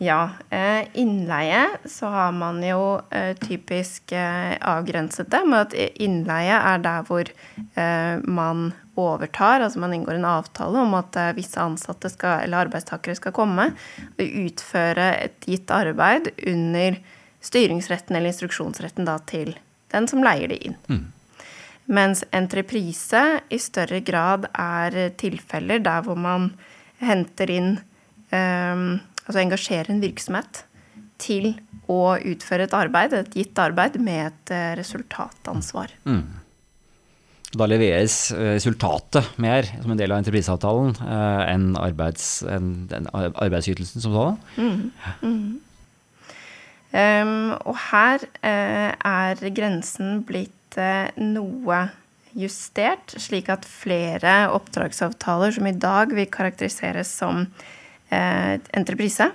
Ja. Eh, innleie så har man jo eh, typisk eh, avgrenset det med at innleie er der hvor man overtar, altså man inngår en avtale om at visse ansatte skal, eller arbeidstakere skal komme og utføre et gitt arbeid under styringsretten eller instruksjonsretten da til den som leier det inn. Mm. Mens entreprise i større grad er tilfeller der hvor man henter inn um, altså engasjerer en virksomhet til å utføre et arbeid, et gitt arbeid, med et eh, resultatansvar. Mm. Da leveres eh, resultatet mer som en del av entrepriseavtalen eh, enn arbeids, en, en arbeidsytelsen som sådan. Um, og her uh, er grensen blitt uh, noe justert, slik at flere oppdragsavtaler som i dag vil karakteriseres som uh, entreprise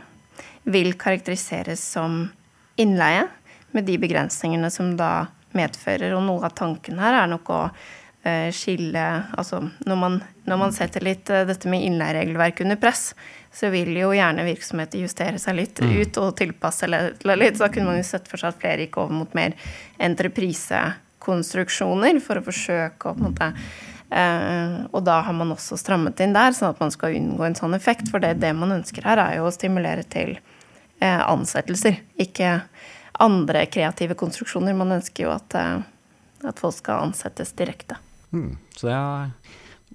vil karakteriseres som innleie, med de begrensningene som da medfører. Og noe av tanken her er nok å skille Altså når man, når man setter litt eh, dette med innleieregelverk under press, så vil jo gjerne virksomheter justere seg litt mm. ut og tilpasse litt. Så da kunne man jo sett for seg at flere gikk over mot mer entreprisekonstruksjoner for å forsøke å på en måte Uh, og da har man også strammet inn der, sånn at man skal unngå en sånn effekt. For det, det man ønsker her, er jo å stimulere til uh, ansettelser, ikke andre kreative konstruksjoner. Man ønsker jo at, uh, at folk skal ansettes direkte. Mm. Så det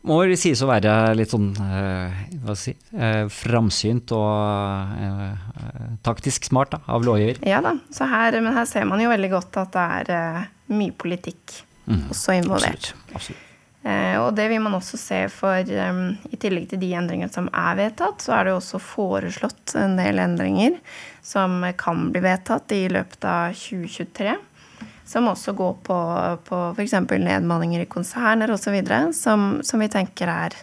må vel sies å være litt sånn eh, hva skal jeg si, eh, framsynt og eh, eh, taktisk smart da, av lovgiver. Ja da, så her, men her ser man jo veldig godt at det er eh, mye politikk Mm. også involvert. Absolutt. Absolutt. Eh, og det vil man også se for um, I tillegg til de endringene som er vedtatt, så er det jo også foreslått en del endringer som kan bli vedtatt i løpet av 2023. Som også går på, på f.eks. nedmanninger i konserner osv. Som, som vi tenker er,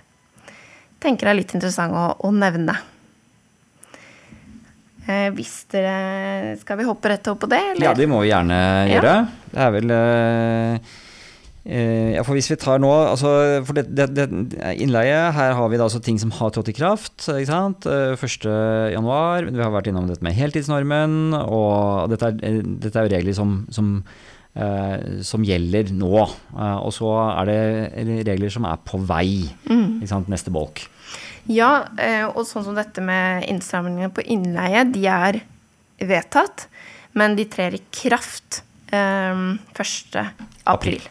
tenker er litt interessant å, å nevne. Eh, hvis dere Skal vi hoppe rett opp på det? Ja, det må vi gjerne Ja. gjøre. Det er vel eh, eh, ja, for hvis vi tar nå altså, For det, det, det, innleie, her har vi da altså ting som har trådt i kraft. ikke sant? Eh, 1. januar. Vi har vært innom dette med heltidsnormen. Og dette er, eh, dette er jo regler som, som, eh, som gjelder nå. Eh, og så er det regler som er på vei. Ikke sant? Neste bolk. Ja, eh, og sånn som dette med innstrammingene på innleie, de er vedtatt, men de trer i kraft eh, 1. april.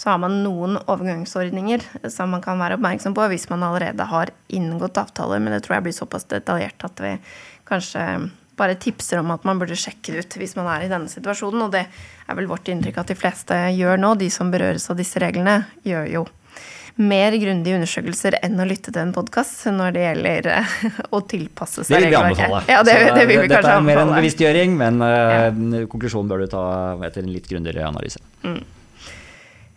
Så har man noen overgangsordninger som man kan være oppmerksom på hvis man allerede har inngått avtaler, men det tror jeg blir såpass detaljert at vi kanskje bare tipser om at man burde sjekke det ut hvis man er i denne situasjonen. Og det er vel vårt inntrykk at de fleste gjør nå. De som berøres av disse reglene, gjør jo mer grundige undersøkelser enn å lytte til en podkast når det gjelder eh, å tilpasse Det seg regelverket. anbefale. Ja, det, det vil vi dette kanskje er mer en bevisstgjøring, men ja. konklusjonen bør du ta etter en litt grundigere analyse.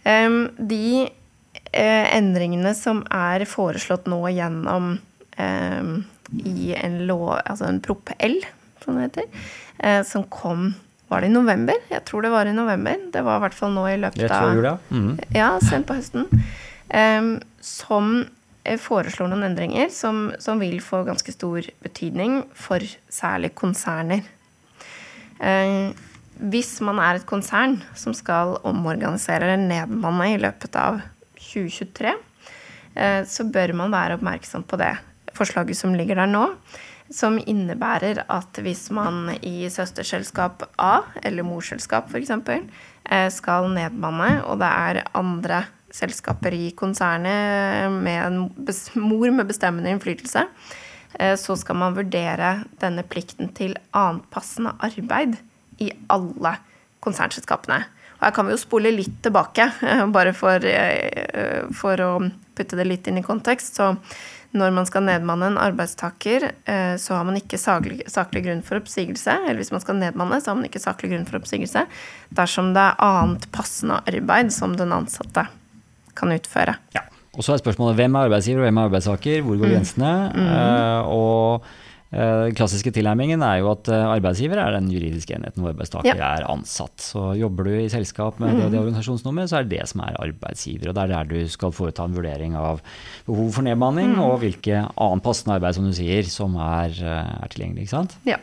Em, de eh, endringene som er foreslått nå gjennom i en lov, altså en Prop. L, som det heter, eh, som kom Var det i november? Jeg tror det var i november. Det var i hvert fall nå i løpet av jula. Mm. ja. Ja, sent på høsten. Em, som eh, foreslår noen endringer som, som vil få ganske stor betydning for særlig konserner. Eh, hvis man er et konsern som skal omorganisere eller nedmanne i løpet av 2023, eh, så bør man være oppmerksom på det forslaget som ligger der nå. Som innebærer at hvis man i søsterselskap A, eller morselskap f.eks., eh, skal nedmanne, og det er andre selskaper i konsernet med en mor med bestemmende innflytelse, eh, så skal man vurdere denne plikten til annet passende arbeid i alle konsernselskapene. Og her kan vi jo spole litt tilbake, bare for, eh, for å putte det litt inn i kontekst. Så når man skal nedmanne en arbeidstaker, eh, så har man ikke saklig, saklig grunn for oppsigelse. Eller hvis man skal nedmanne, så har man ikke saklig grunn for oppsigelse dersom det er annet passende arbeid som den ansatte kan utføre. Ja. Og så er spørsmålet hvem er arbeidsgiver og hvem er arbeidstaker, hvor går grensene? Eh, og eh, den klassiske tilnærmingen er jo at eh, arbeidsgiver er den juridiske enheten hvor arbeidstaker Ja. er ansatt. Så jobber du i selskap med det, og det organisasjonsnummeret, så er det det som er arbeidsgiver. Og det er der du skal foreta en vurdering av behov for nedbemanning, og hvilke annen passende arbeid, som du sier, som er, eh, er tilgjengelig. ikke sant? Ja.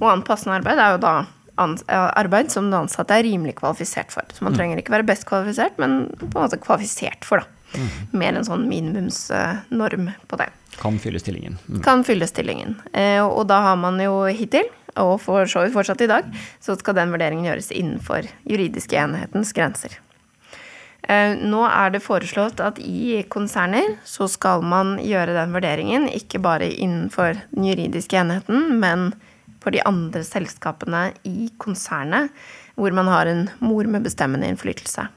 Og annen passende arbeid er jo da eh, arbeid som den ansatte er rimelig kvalifisert for. Så man trenger ikke være best kvalifisert, men på en måte kvalifisert for, da. Mer en sånn minimumsnorm på det. Kan fylle stillingen. Mm. Kan fylle stillingen. Eh, og da har man jo hittil, og for så vidt fortsatt i dag, så skal den vurderingen gjøres innenfor juridiske enhetens grenser. Eh, Nå er det foreslått at i konserner så skal man gjøre den vurderingen ikke bare innenfor den juridiske enheten, men for de andre selskapene i konsernet hvor man har en mor med bestemmende innflytelse.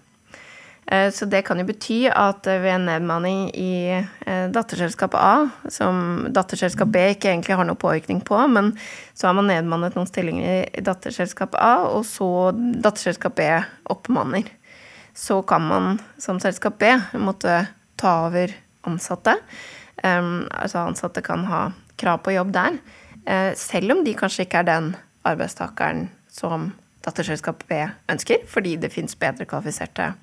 Eh, Så det kan jo bety at eh, ved en nedmanning i datterselskapet datterselskap A, som datterselskap B ikke egentlig har noe påvirkning på, men så har man nedmannet noen stillinger i datterselskap A, og så datterselskap B oppmanner. Så kan man som selskap B måtte ta over ansatte. Um, altså ansatte kan ha krav på jobb der, eh, selv om de kanskje ikke er den arbeidstakeren som datterselskap B ønsker, fordi det fins bedre kvalifiserte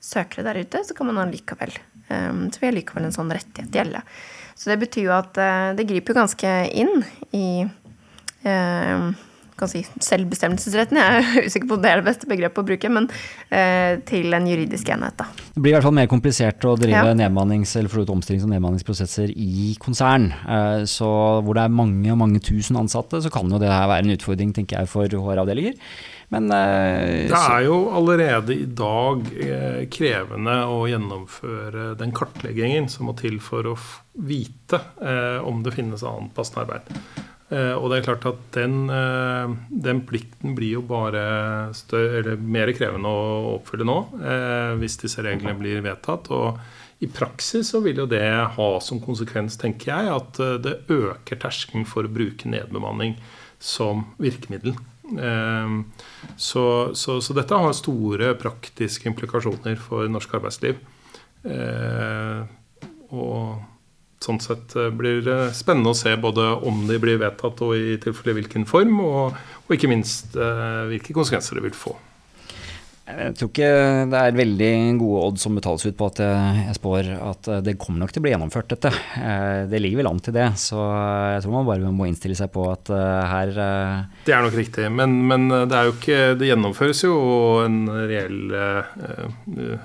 søkere der ute, så kan man allikevel um, Så vil allikevel en sånn rettighet gjelde. Så det betyr jo at eh, det griper jo ganske inn i eh, kan si, selvbestemmelsesretten, jeg er usikker på om det er det beste begrepet å bruke, men eh, til en juridisk enhet. Da. Det blir i hvert fall mer komplisert å drive Ja. nedmannings- eller for omstillings- og nedmanningsprosesser i konsern. Eh, Så hvor det er mange og mange tusen ansatte, så kan jo det her være en utfordring, tenker jeg, for HR-avdelinger. Men eh, Det er jo allerede i dag eh, krevende å gjennomføre den kartleggingen som må til for å vite eh, om det finnes annet passende arbeid. Eh, og det er klart at den, eh, den plikten blir jo bare større, eller mer krevende å oppfylle nå, eh, hvis disse reglene blir vedtatt. Og i praksis så vil jo det ha som konsekvens, tenker jeg, at det øker terskelen for å bruke nedbemanning som virkemiddel. Eh, Så, så, så dette har store praktiske implikasjoner for norsk arbeidsliv. Eh, Og sånn sett eh, blir det spennende å se både om de blir vedtatt og i tilfelle hvilken form, og, og ikke minst eh, hvilke konsekvenser det vil få. Jeg tror ikke det er veldig gode odds som betales ut på at jeg spår at eh, det kommer nok til å bli gjennomført, dette. Eh, Det ligger vel an til det, så jeg tror man bare må innstille seg på at eh, her Det er nok riktig, men, men det er jo ikke Det gjennomføres jo en reell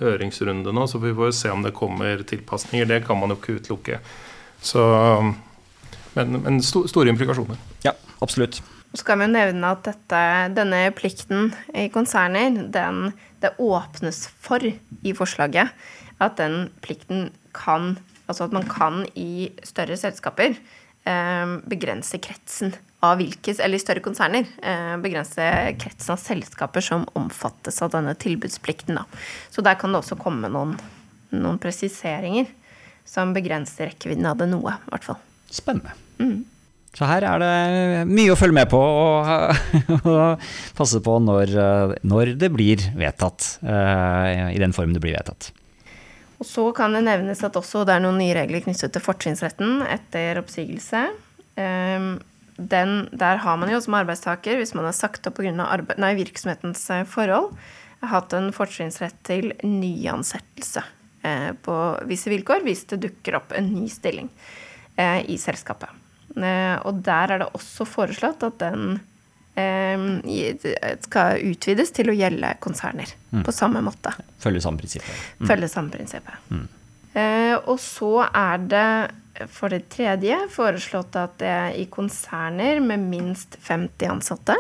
høringsrunde nå, så vi får se om det kommer tilpasninger. Det kan man jo ikke utelukke. Så Men, men sto, store implikasjoner. Ja, absolutt. Så skal vi jo nevne at dette, denne plikten i konserner, den, det åpnes for i forslaget at den plikten kan Altså at man kan i større selskaper eh, begrense kretsen av hvilke Eller i større konserner eh, begrense kretsen av selskaper som omfattes av denne tilbudsplikten. Da. Så der kan det også komme noen, noen presiseringer som begrenser rekkevidden av det noe, i hvert fall. Spennende. Så her er det mye å følge med på og, og passe på når, eh, når det blir vedtatt, eh, i den form det blir vedtatt. Og så kan det nevnes at også det er noen nye regler knyttet til fortrinnsretten etter oppsigelse. Ehm, Den, der har man jo som arbeidstaker, hvis man er sagt opp pga. virksomhetens eh, forhold, hatt en fortrinnsrett til nyansettelse på visse vilkår hvis det dukker opp en ny stilling i selskapet. Eh, Og der er det også foreslått at den eh, skal utvides til å gjelde konserner på samme måte. Følge samme prinsippet. Følge samme prinsippet. Mm. og så er det for det tredje foreslått at det er i konserner med minst 50 ansatte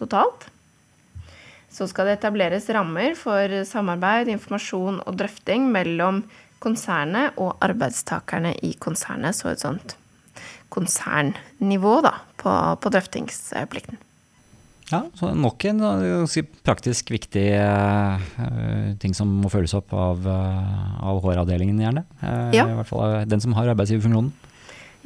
totalt, så skal det etableres rammer for samarbeid, informasjon og drøfting mellom konsernet og arbeidstakerne i konsernet. Så et sånt konsernnivå da, på, på drøftingsplikten. Ja, så nok en eh, praktisk viktig eh, ting som må følges opp av, eh, av HR-avdelingen, gjerne. Ja. I hvert fall den som har arbeidsgiverfunksjonen.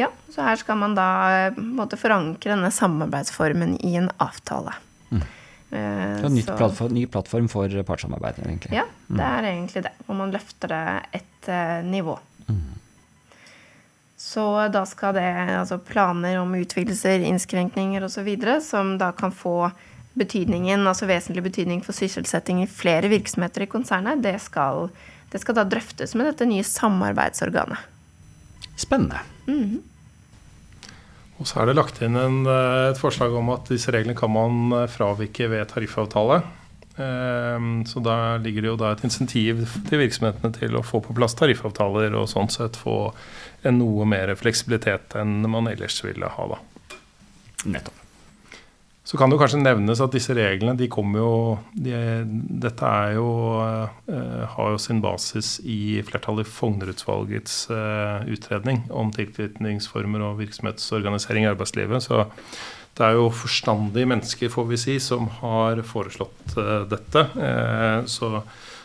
Ja, så her skal man da måte forankre denne samarbeidsformen i en avtale. Eh, Så nytt så- plattform, ny plattform for partssamarbeid, egentlig. Ja, det er egentlig det. Og man løfter det et nivå. Så da skal det altså planer om utvidelser, innskrenkninger osv. som da kan få betydningen, altså vesentlig betydning for sysselsetting i flere virksomheter i konsernet, det skal, det skal da drøftes med dette nye samarbeidsorganet. Spennende. Og så er det lagt inn en, eh, et forslag om at disse reglene kan man eh, fravike ved tariffavtale. Ehm, Så da ligger det jo da et insentiv til virksomhetene til å få på plass tariffavtaler og sånn sett få en noe mer fleksibilitet enn man ellers ville ha, da. Nettopp. Så kan det kanskje nevnes at disse reglene de kommer jo de, Dette er jo, eh, har jo sin basis i flertallet i Fougner-utvalgets eh, utredning om tilknytningsformer og virksomhetsorganisering i arbeidslivet. Så det er jo forstandige mennesker, får vi si, som har foreslått eh, dette. Eh, så,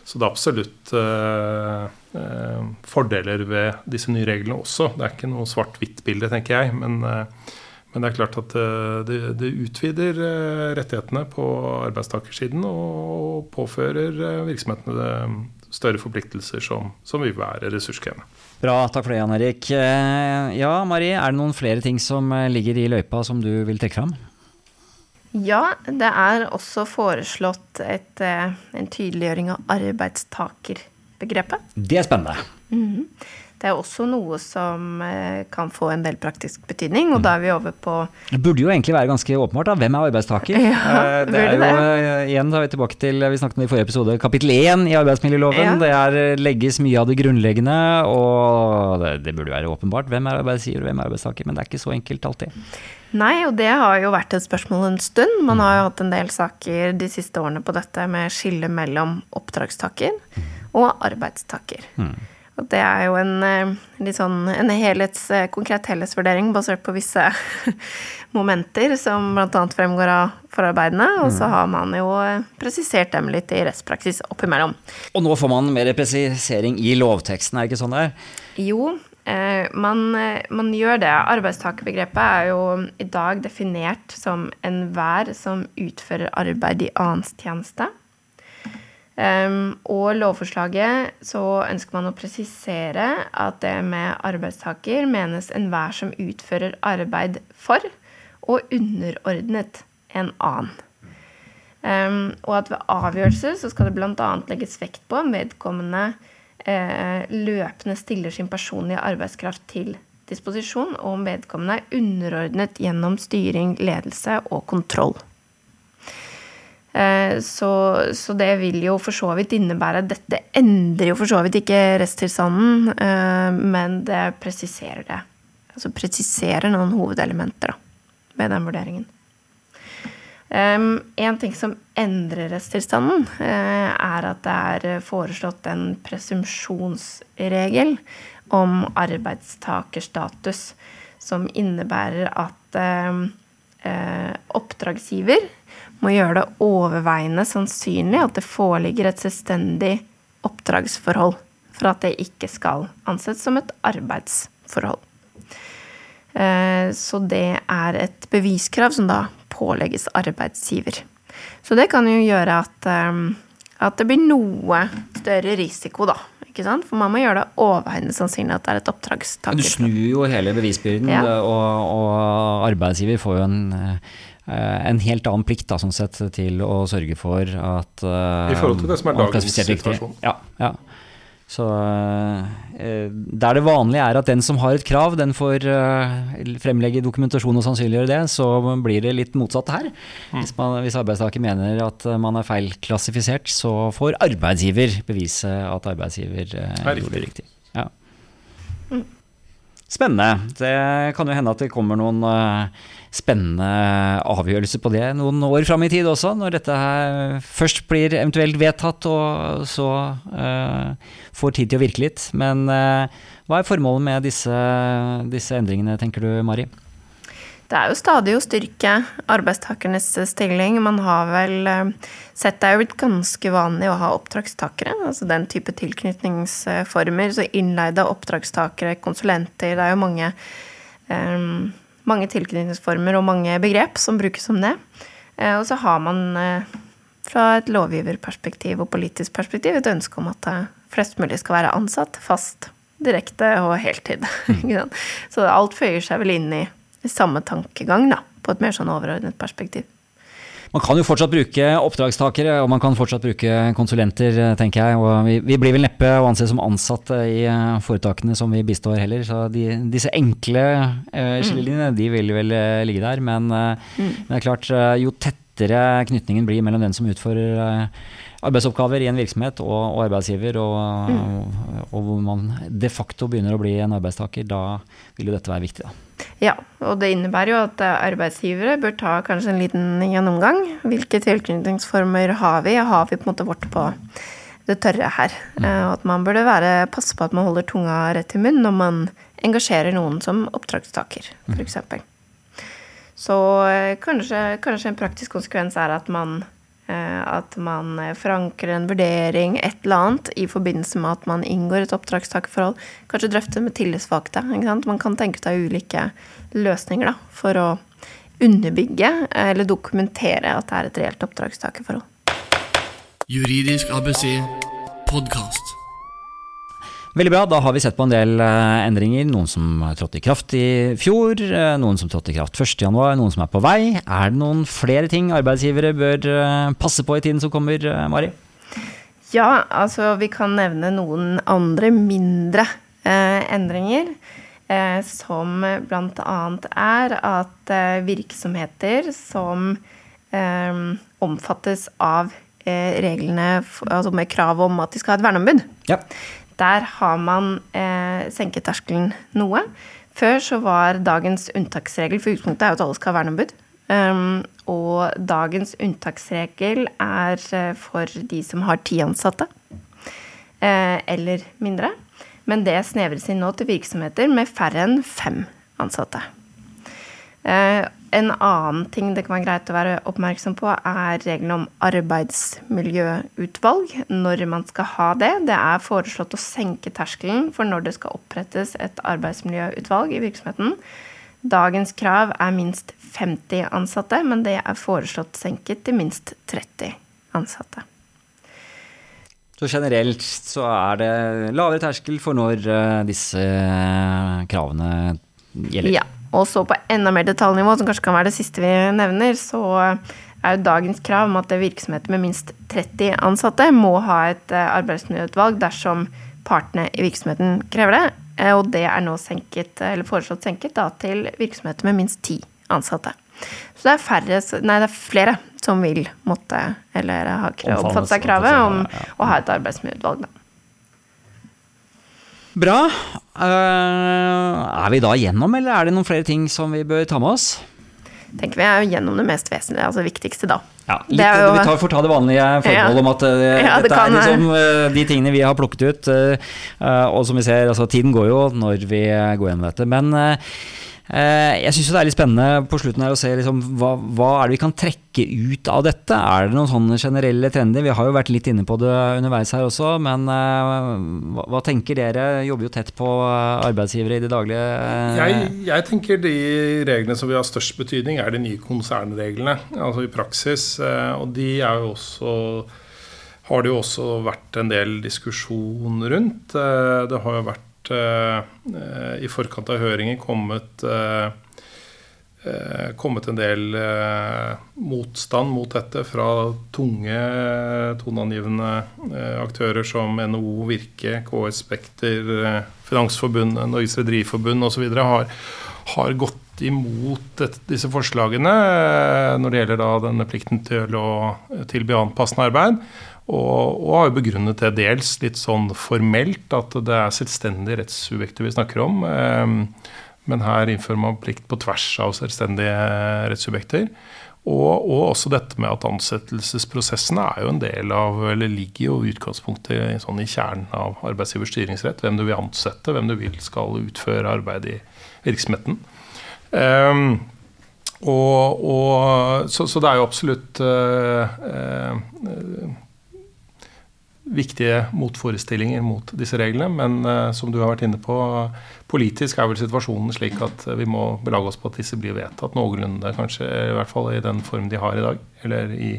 så det er absolutt eh, eh, fordeler ved disse nye reglene også. Det er ikke noe svart-hvitt-bilde, tenker jeg. men eh, men det er klart at eh, det, det utvider eh, rettighetene på arbeidstakersiden og påfører virksomhetene større forpliktelser som, som vil være ressurskrevende. Bra, takk for det, Jan Erik. Ja, Mari, er det noen flere ting som ligger i løypa som du vil trekke fram? Ja, det er også foreslått et, eh, en tydeliggjøring av arbeidstakerbegrepet. Det er spennende. Det er også noe som eh, kan få en del praktisk betydning, og da er vi over på Det burde jo egentlig være ganske åpenbart, da. Hvem er arbeidstaker? Ja, Eh, det er jo, burde eh, igjen da er vi tilbake til, vi snakket om det i forrige episode, kapittel én i arbeidsmiljøloven. Ja. Det er legges mye av det grunnleggende, og det, det burde være åpenbart. Hvem er arbeidsgiver, og hvem er arbeidstaker? Men det er ikke så enkelt alltid. Nei, og det har jo vært et spørsmål en stund. Man har jo hatt en del saker de siste årene på dette med skille mellom oppdragstaker og arbeidstaker. Og det er jo en, eh, sånn, en helhets, eh, konkret helhetsvurdering basert på visse momenter som bl.a. fremgår av forarbeidene. Og så har man jo eh, presisert dem litt i rettspraksis oppimellom. Og nå får man mer presisering i lovteksten, er det ikke sånn det er? Jo, man, man gjør det. Arbeidstakerbegrepet er jo i dag definert som enhver som utfører arbeid i annens tjeneste. Um, og lovforslaget så ønsker man å presisere at det med arbeidstaker menes enhver som utfører arbeid for og underordnet en annen. Um, og at ved avgjørelse så skal det bl.a. legges vekt på om vedkommende eh, løpende stiller sin personlige arbeidskraft til disposisjon, og om vedkommende er underordnet gjennom styring, ledelse og kontroll. Eh, Så, så det vil jo for så vidt innebære Dette endrer jo for så vidt ikke rettstilstanden, eh, men det presiserer det. Altså presiserer noen hovedelementer da, ved den vurderingen. En ting som endrer resttilstanden, eh, er at det er foreslått en presumpsjonsregel om arbeidstakerstatus, som innebærer at oppdragsgiver må gjøre det overveiende sannsynlig at det foreligger et selvstendig oppdragsforhold for at det ikke skal anses som et arbeidsforhold. Eh, Så det er et beviskrav som da pålegges arbeidsgiver. Så det kan jo gjøre at, eh, at det blir noe større risiko, da. For man må gjøre det overveiende sannsynlig at det er et oppdragstaker. Du snur jo hele bevisbyrden, Ja. og, og arbeidsgiver får jo en, eh, en helt annen plikt da, sånn sett, til å sørge for at eh, I forhold til det som er dagens situasjon. Ja, ja. Så eh, der det vanlige er at den som har et krav, den får eh, fremlegge dokumentasjon og sannsynliggjøre det, så blir det litt motsatt her. Mm. Hvis, man, hvis arbeidstaker mener at man er feilklassifisert, så får arbeidsgiver bevise at arbeidsgiver eh, Er gjorde det riktig. Ja. Spennende. Det kan jo hende at det kommer noen eh, spennende avgjørelse på det noen år fram i tid også, når dette her først blir eventuelt vedtatt og så uh, får tid til å virke litt. Men uh, hva er formålet med disse, disse endringene, tenker du Mari? Det er jo stadig å styrke arbeidstakernes stilling. Man har vel eh, sett det er jo blitt ganske vanlig å ha oppdragstakere. Altså den type tilknytningsformer. Så innleide oppdragstakere, konsulenter. Det er jo mange, eh, mange tilknytningsformer og mange begrep som brukes om det. Eh, og så har man eh, fra et lovgiverperspektiv og politisk perspektiv et ønske om at eh, flest mulig skal være ansatt fast, direkte og heltid. Mm. Så alt føyer seg vel inn i samme tankegang, da, på et mer sånn overordnet perspektiv. Man kan jo fortsatt bruke oppdragstakere, og man kan fortsatt bruke konsulenter, eh, tenker jeg. Og vi, vi blir vel neppe å anse som ansatte i eh, foretakene som vi bistår heller. Så de, disse enkle eh, skillelinjene, de vil vel eh, ligge der. Men, mm. men det er klart, eh, jo tettere knytningen blir mellom den som utfører eh, arbeidsoppgaver i en virksomhet og, og arbeidsgiver, og, og, og hvor man de facto begynner å bli en arbeidstaker, da vil jo dette være viktig. da. Ja, og det innebærer jo at arbeidsgivere bør ta kanskje en liten gjennomgang. Hvilke tilknytningsformer har vi? Har vi på en måte vårt på det tørre her? Eh, Og at man burde være, passe på at man holder tunga rett i munnen når man engasjerer noen som oppdragstaker, f.eks. Så eh, kanskje, kanskje en praktisk konsekvens er at man at man eh, forankrer en vurdering, et eller annet, i forbindelse med at man inngår et oppdragstakerforhold. Kanskje drøfte med tillitsvalgte. Man kan tenke seg ulike løsninger da, for å underbygge eller dokumentere at det er et reelt oppdragstakerforhold. Juridisk ABC podkast. Veldig bra, da har vi sett på en del eh, endringer. Noen som trådte i kraft i fjor, eh, noen som trådte i kraft 1.1, noen som er på vei. Er det noen flere ting arbeidsgivere bør eh, passe på i tiden som kommer, eh, Mari? Ja, altså vi kan nevne noen andre mindre eh, endringer. Eh, som bl.a. er at eh, virksomheter som eh, omfattes av eh, reglene altså med krav om at de skal ha et verneombud, Ja. Der har man eh, senket terskelen noe. Før så var dagens unntaksregel for utgangspunktet er jo at alle skal ha verneombud. Um, og dagens unntaksregel er eh, for de som har ti ansatte eh, eller mindre. Men det snevres inn nå til virksomheter med færre enn fem ansatte. Eh, en annen ting det kan være greit å være oppmerksom på, er reglene om arbeidsmiljøutvalg. Når man skal ha det. Det er foreslått å senke terskelen for når det skal opprettes et arbeidsmiljøutvalg i virksomheten. Dagens krav er minst 50 ansatte, men det er foreslått senket til minst 30 ansatte. Så generelt så er det lavere terskel for når eh, disse eh, kravene gjelder. Ja, og så på enda mer detaljnivå, som kanskje kan være det siste vi nevner, så er jo dagens krav om at virksomheter med minst 30 ansatte må ha et eh, arbeidsmiljøutvalg dersom partene i virksomheten krever det. Eh, Og det er nå senket, eller foreslått senket da, til virksomheter med minst 10 ansatte. Så det er, færre, nei, det er flere som vil måtte, eller har oppfattet oppfatte seg kravet om å ha et arbeidsmiljøutvalg. Da. Bra. Eh, er vi da gjennom, eller er det noen flere ting som vi bør ta med oss? tenker vi er gjennom det mest vesentlige, altså viktigste, da. Ja, Det litt, jo- Vi tar, får ta det vanlige forholdet Ja. om at det, Ja, det dette kan er liksom eh, de tingene vi har plukket ut. eh, eh, og som vi ser, altså tiden går jo når vi eh, går gjennom dette. Men eh, eh, jeg syns det er litt spennende på slutten her å se liksom, hva, hva er det vi kan trekke ut av dette. Er det noen sånne generelle trender? Vi har jo vært litt inne på det underveis her også, men eh, hva, hva tenker dere? Jobber jo tett på eh, arbeidsgivere i det daglige. eh, Jeg, jeg tenker de reglene som vil ha størst betydning, er de nye konsernreglene. Altså i praksis. eh, Og de er jo også har det jo også vært en del diskusjon rundt. Eh, Det har jo vært eh, i forkant av høringen kommet eh, eh, kommet en del motstand mot dette fra tunge, toneangivende aktører som NHO, Virke, KS Spekter, Finansforbundet, Norges Rederiforbund osv. Har, har gått imot disse forslagene når det gjelder denne plikten til å tilby anpassende arbeid. Og, og har jo begrunnet det dels litt sånn formelt, at det er selvstendige rettssubjekter vi snakker om. Eh, men her innfører man plikt på tvers av selvstendige rettssubjekter. Og, og også dette med at ansettelsesprosessene er jo en del av, eller ligger jo i utgangspunktet sånn i kjernen av arbeidsgivers styringsrett. Hvem du vil ansette, hvem du vil skal utføre arbeid i virksomheten. Um, og, og, så, så det er jo absolutt uh, eh, viktige motforestillinger mot disse reglene. Men eh, som du har vært inne på, politisk er vel situasjonen slik at vi må belage oss på at disse blir vedtatt noenlunde, kanskje i hvert fall i den form de har i dag, eller i,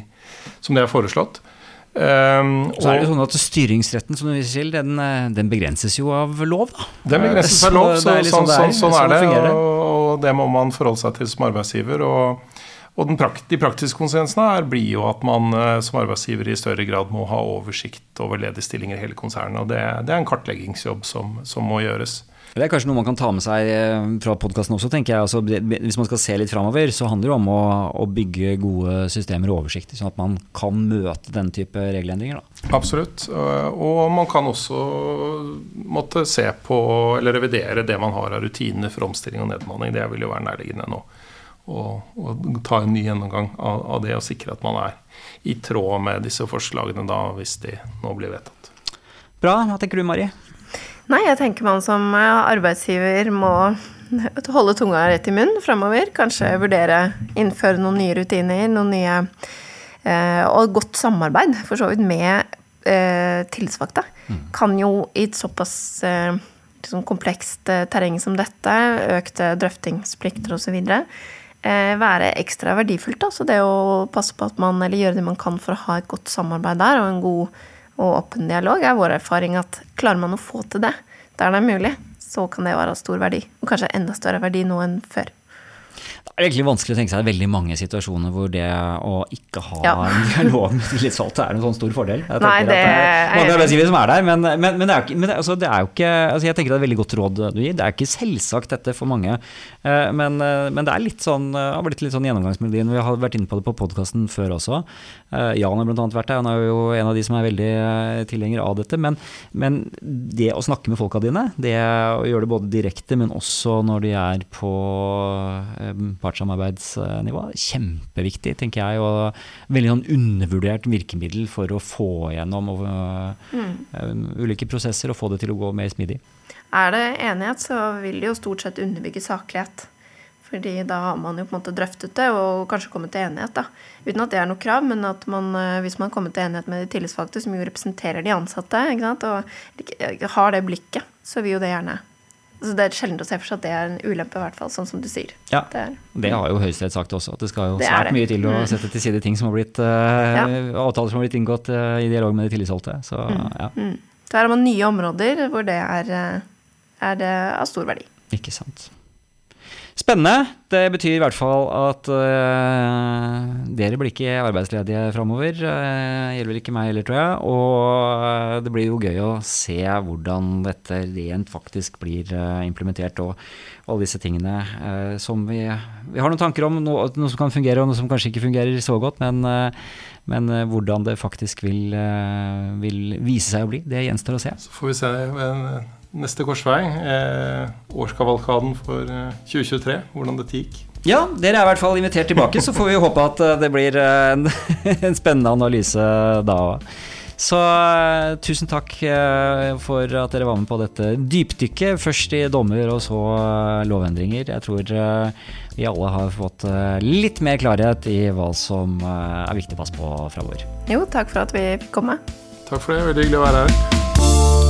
som det er foreslått. Um, Så er det jo sånn at Styringsretten som du viser til, den, eh, den begrenses jo av lov. da. den begrenses av lov, så, så, så, sånn, sånn sånn, sånn er det. det. Og, og det må man forholde seg til som arbeidsgiver. og og den prakt, De praktiske konsekvensene her blir jo at man eh, som arbeidsgiver i større grad må ha oversikt over ledige stillinger i hele konsernet. og Det, det er en kartleggingsjobb som, som må gjøres. Det er kanskje noe man kan ta med seg eh, fra podkasten også, tenker jeg. Altså, hvis man skal se litt framover, så handler det om å, å bygge gode systemer og oversikter, sånn at man kan møte den type regelendringer. Da. Absolutt. Og og man kan også måtte se på eller revidere det man har av rutiner for omstilling og nedbemanning. Det vil jo være nærliggende nå. Og, og ta en ny gjennomgang av, av det og sikre at man er i tråd med disse forslagene da, hvis de nå blir vedtatt. Bra. Hva tenker du, Mari? Nei, jeg tenker man som eh, arbeidsgiver må holde tunga rett i munnen framover. Kanskje vurdere innføre noen nye rutiner, noen nye eh, Og godt samarbeid, for så vidt, med eh, tillitsvalgte. Kan jo i et såpass eh, liksom komplekst eh, terreng som dette, økte drøftingsplikter osv., være ekstra verdifullt. så det å passe på at man, eller gjøre det man kan for å ha et godt samarbeid der, og en god og åpen dialog, er vår erfaring at klarer man å få til det der det er mulig, så kan det være av stor verdi. Og kanskje enda større verdi nå enn før. Det er egentlig vanskelig å tenke seg veldig mange situasjoner hvor det å ikke ha Ja. en dialog med tillitsvalgte er en sånn stor fordel. Jeg Nei, det at er mange arbeidsgivere som er der, men, men, men, det, er men altså, det er jo ikke altså, Jeg tenker det er et veldig godt råd du gir. Det er ikke selvsagt dette for mange. Eh, Men, eh, men det er litt sånn, eh, har blitt litt sånn gjennomgangsmelodien. Vi har vært inne på det på podkasten før også. Jan har annet vært der. Han er jo en av de som er veldig tilhenger av dette. Men, men det å snakke med folka dine, det å gjøre det både direkte, men også når de er på partssamarbeidsnivå, kjempeviktig, tenker jeg. Og veldig sånn undervurdert virkemiddel for å få gjennom og, eh, ulike prosesser og få det til å gå mer smidig. Er det enighet, så vil det jo stort sett underbygge saklighet. Fordi da har man jo på en måte drøftet det og kanskje kommet til enighet. da. Uten at det er noe krav, men at man, eh, hvis man kommer til enighet med de tillitsvalgte, som jo representerer de ansatte, og har det blikket, så vil jo det gjerne altså Det er sjelden å se for seg at det er en ulempe, i hvert fall, sånn som du sier. Ja. Det er, Det har jo Høyesterett sagt også, at det skal jo Det svært mye til å Mm. sette til side ting som har blitt ja. avtaler som har blitt inngått eh, i dialog med de tillitsvalgte. Så ja, mm. Så her har man nye områder hvor det er, eh, er det av stor verdi. ikke sant. Spennende. Det betyr i hvert fall at uh, dere blir ikke arbeidsledige framover. Uh, gjelder vel ikke meg heller, tror jeg. Og uh, det blir jo gøy å se hvordan dette rent faktisk blir implementert, og alle disse tingene som vi Vi har noen tanker om, noe, noe som kan fungere og noe som kanskje ikke fungerer så godt, men, men hvordan det faktisk vil, vil vise seg å bli, det gjenstår å se. Så får vi se ved neste korsvei, eh, årskavalkaden for eh, 2023, hvordan dette gikk. Ja, dere er i hvert fall invitert tilbake, så får vi håpe at eh, det blir eh, en, en spennende analyse da. Så eh, tusen takk eh, for at dere var med på dette dypdykket. Først i dommer, og så eh, lovendringer. Jeg tror eh, vi alle har fått eh, litt mer klarhet i hva som eh, er viktig å passe på framover. Jo, takk for at vi fikk komme. Takk for det, veldig hyggelig å være her.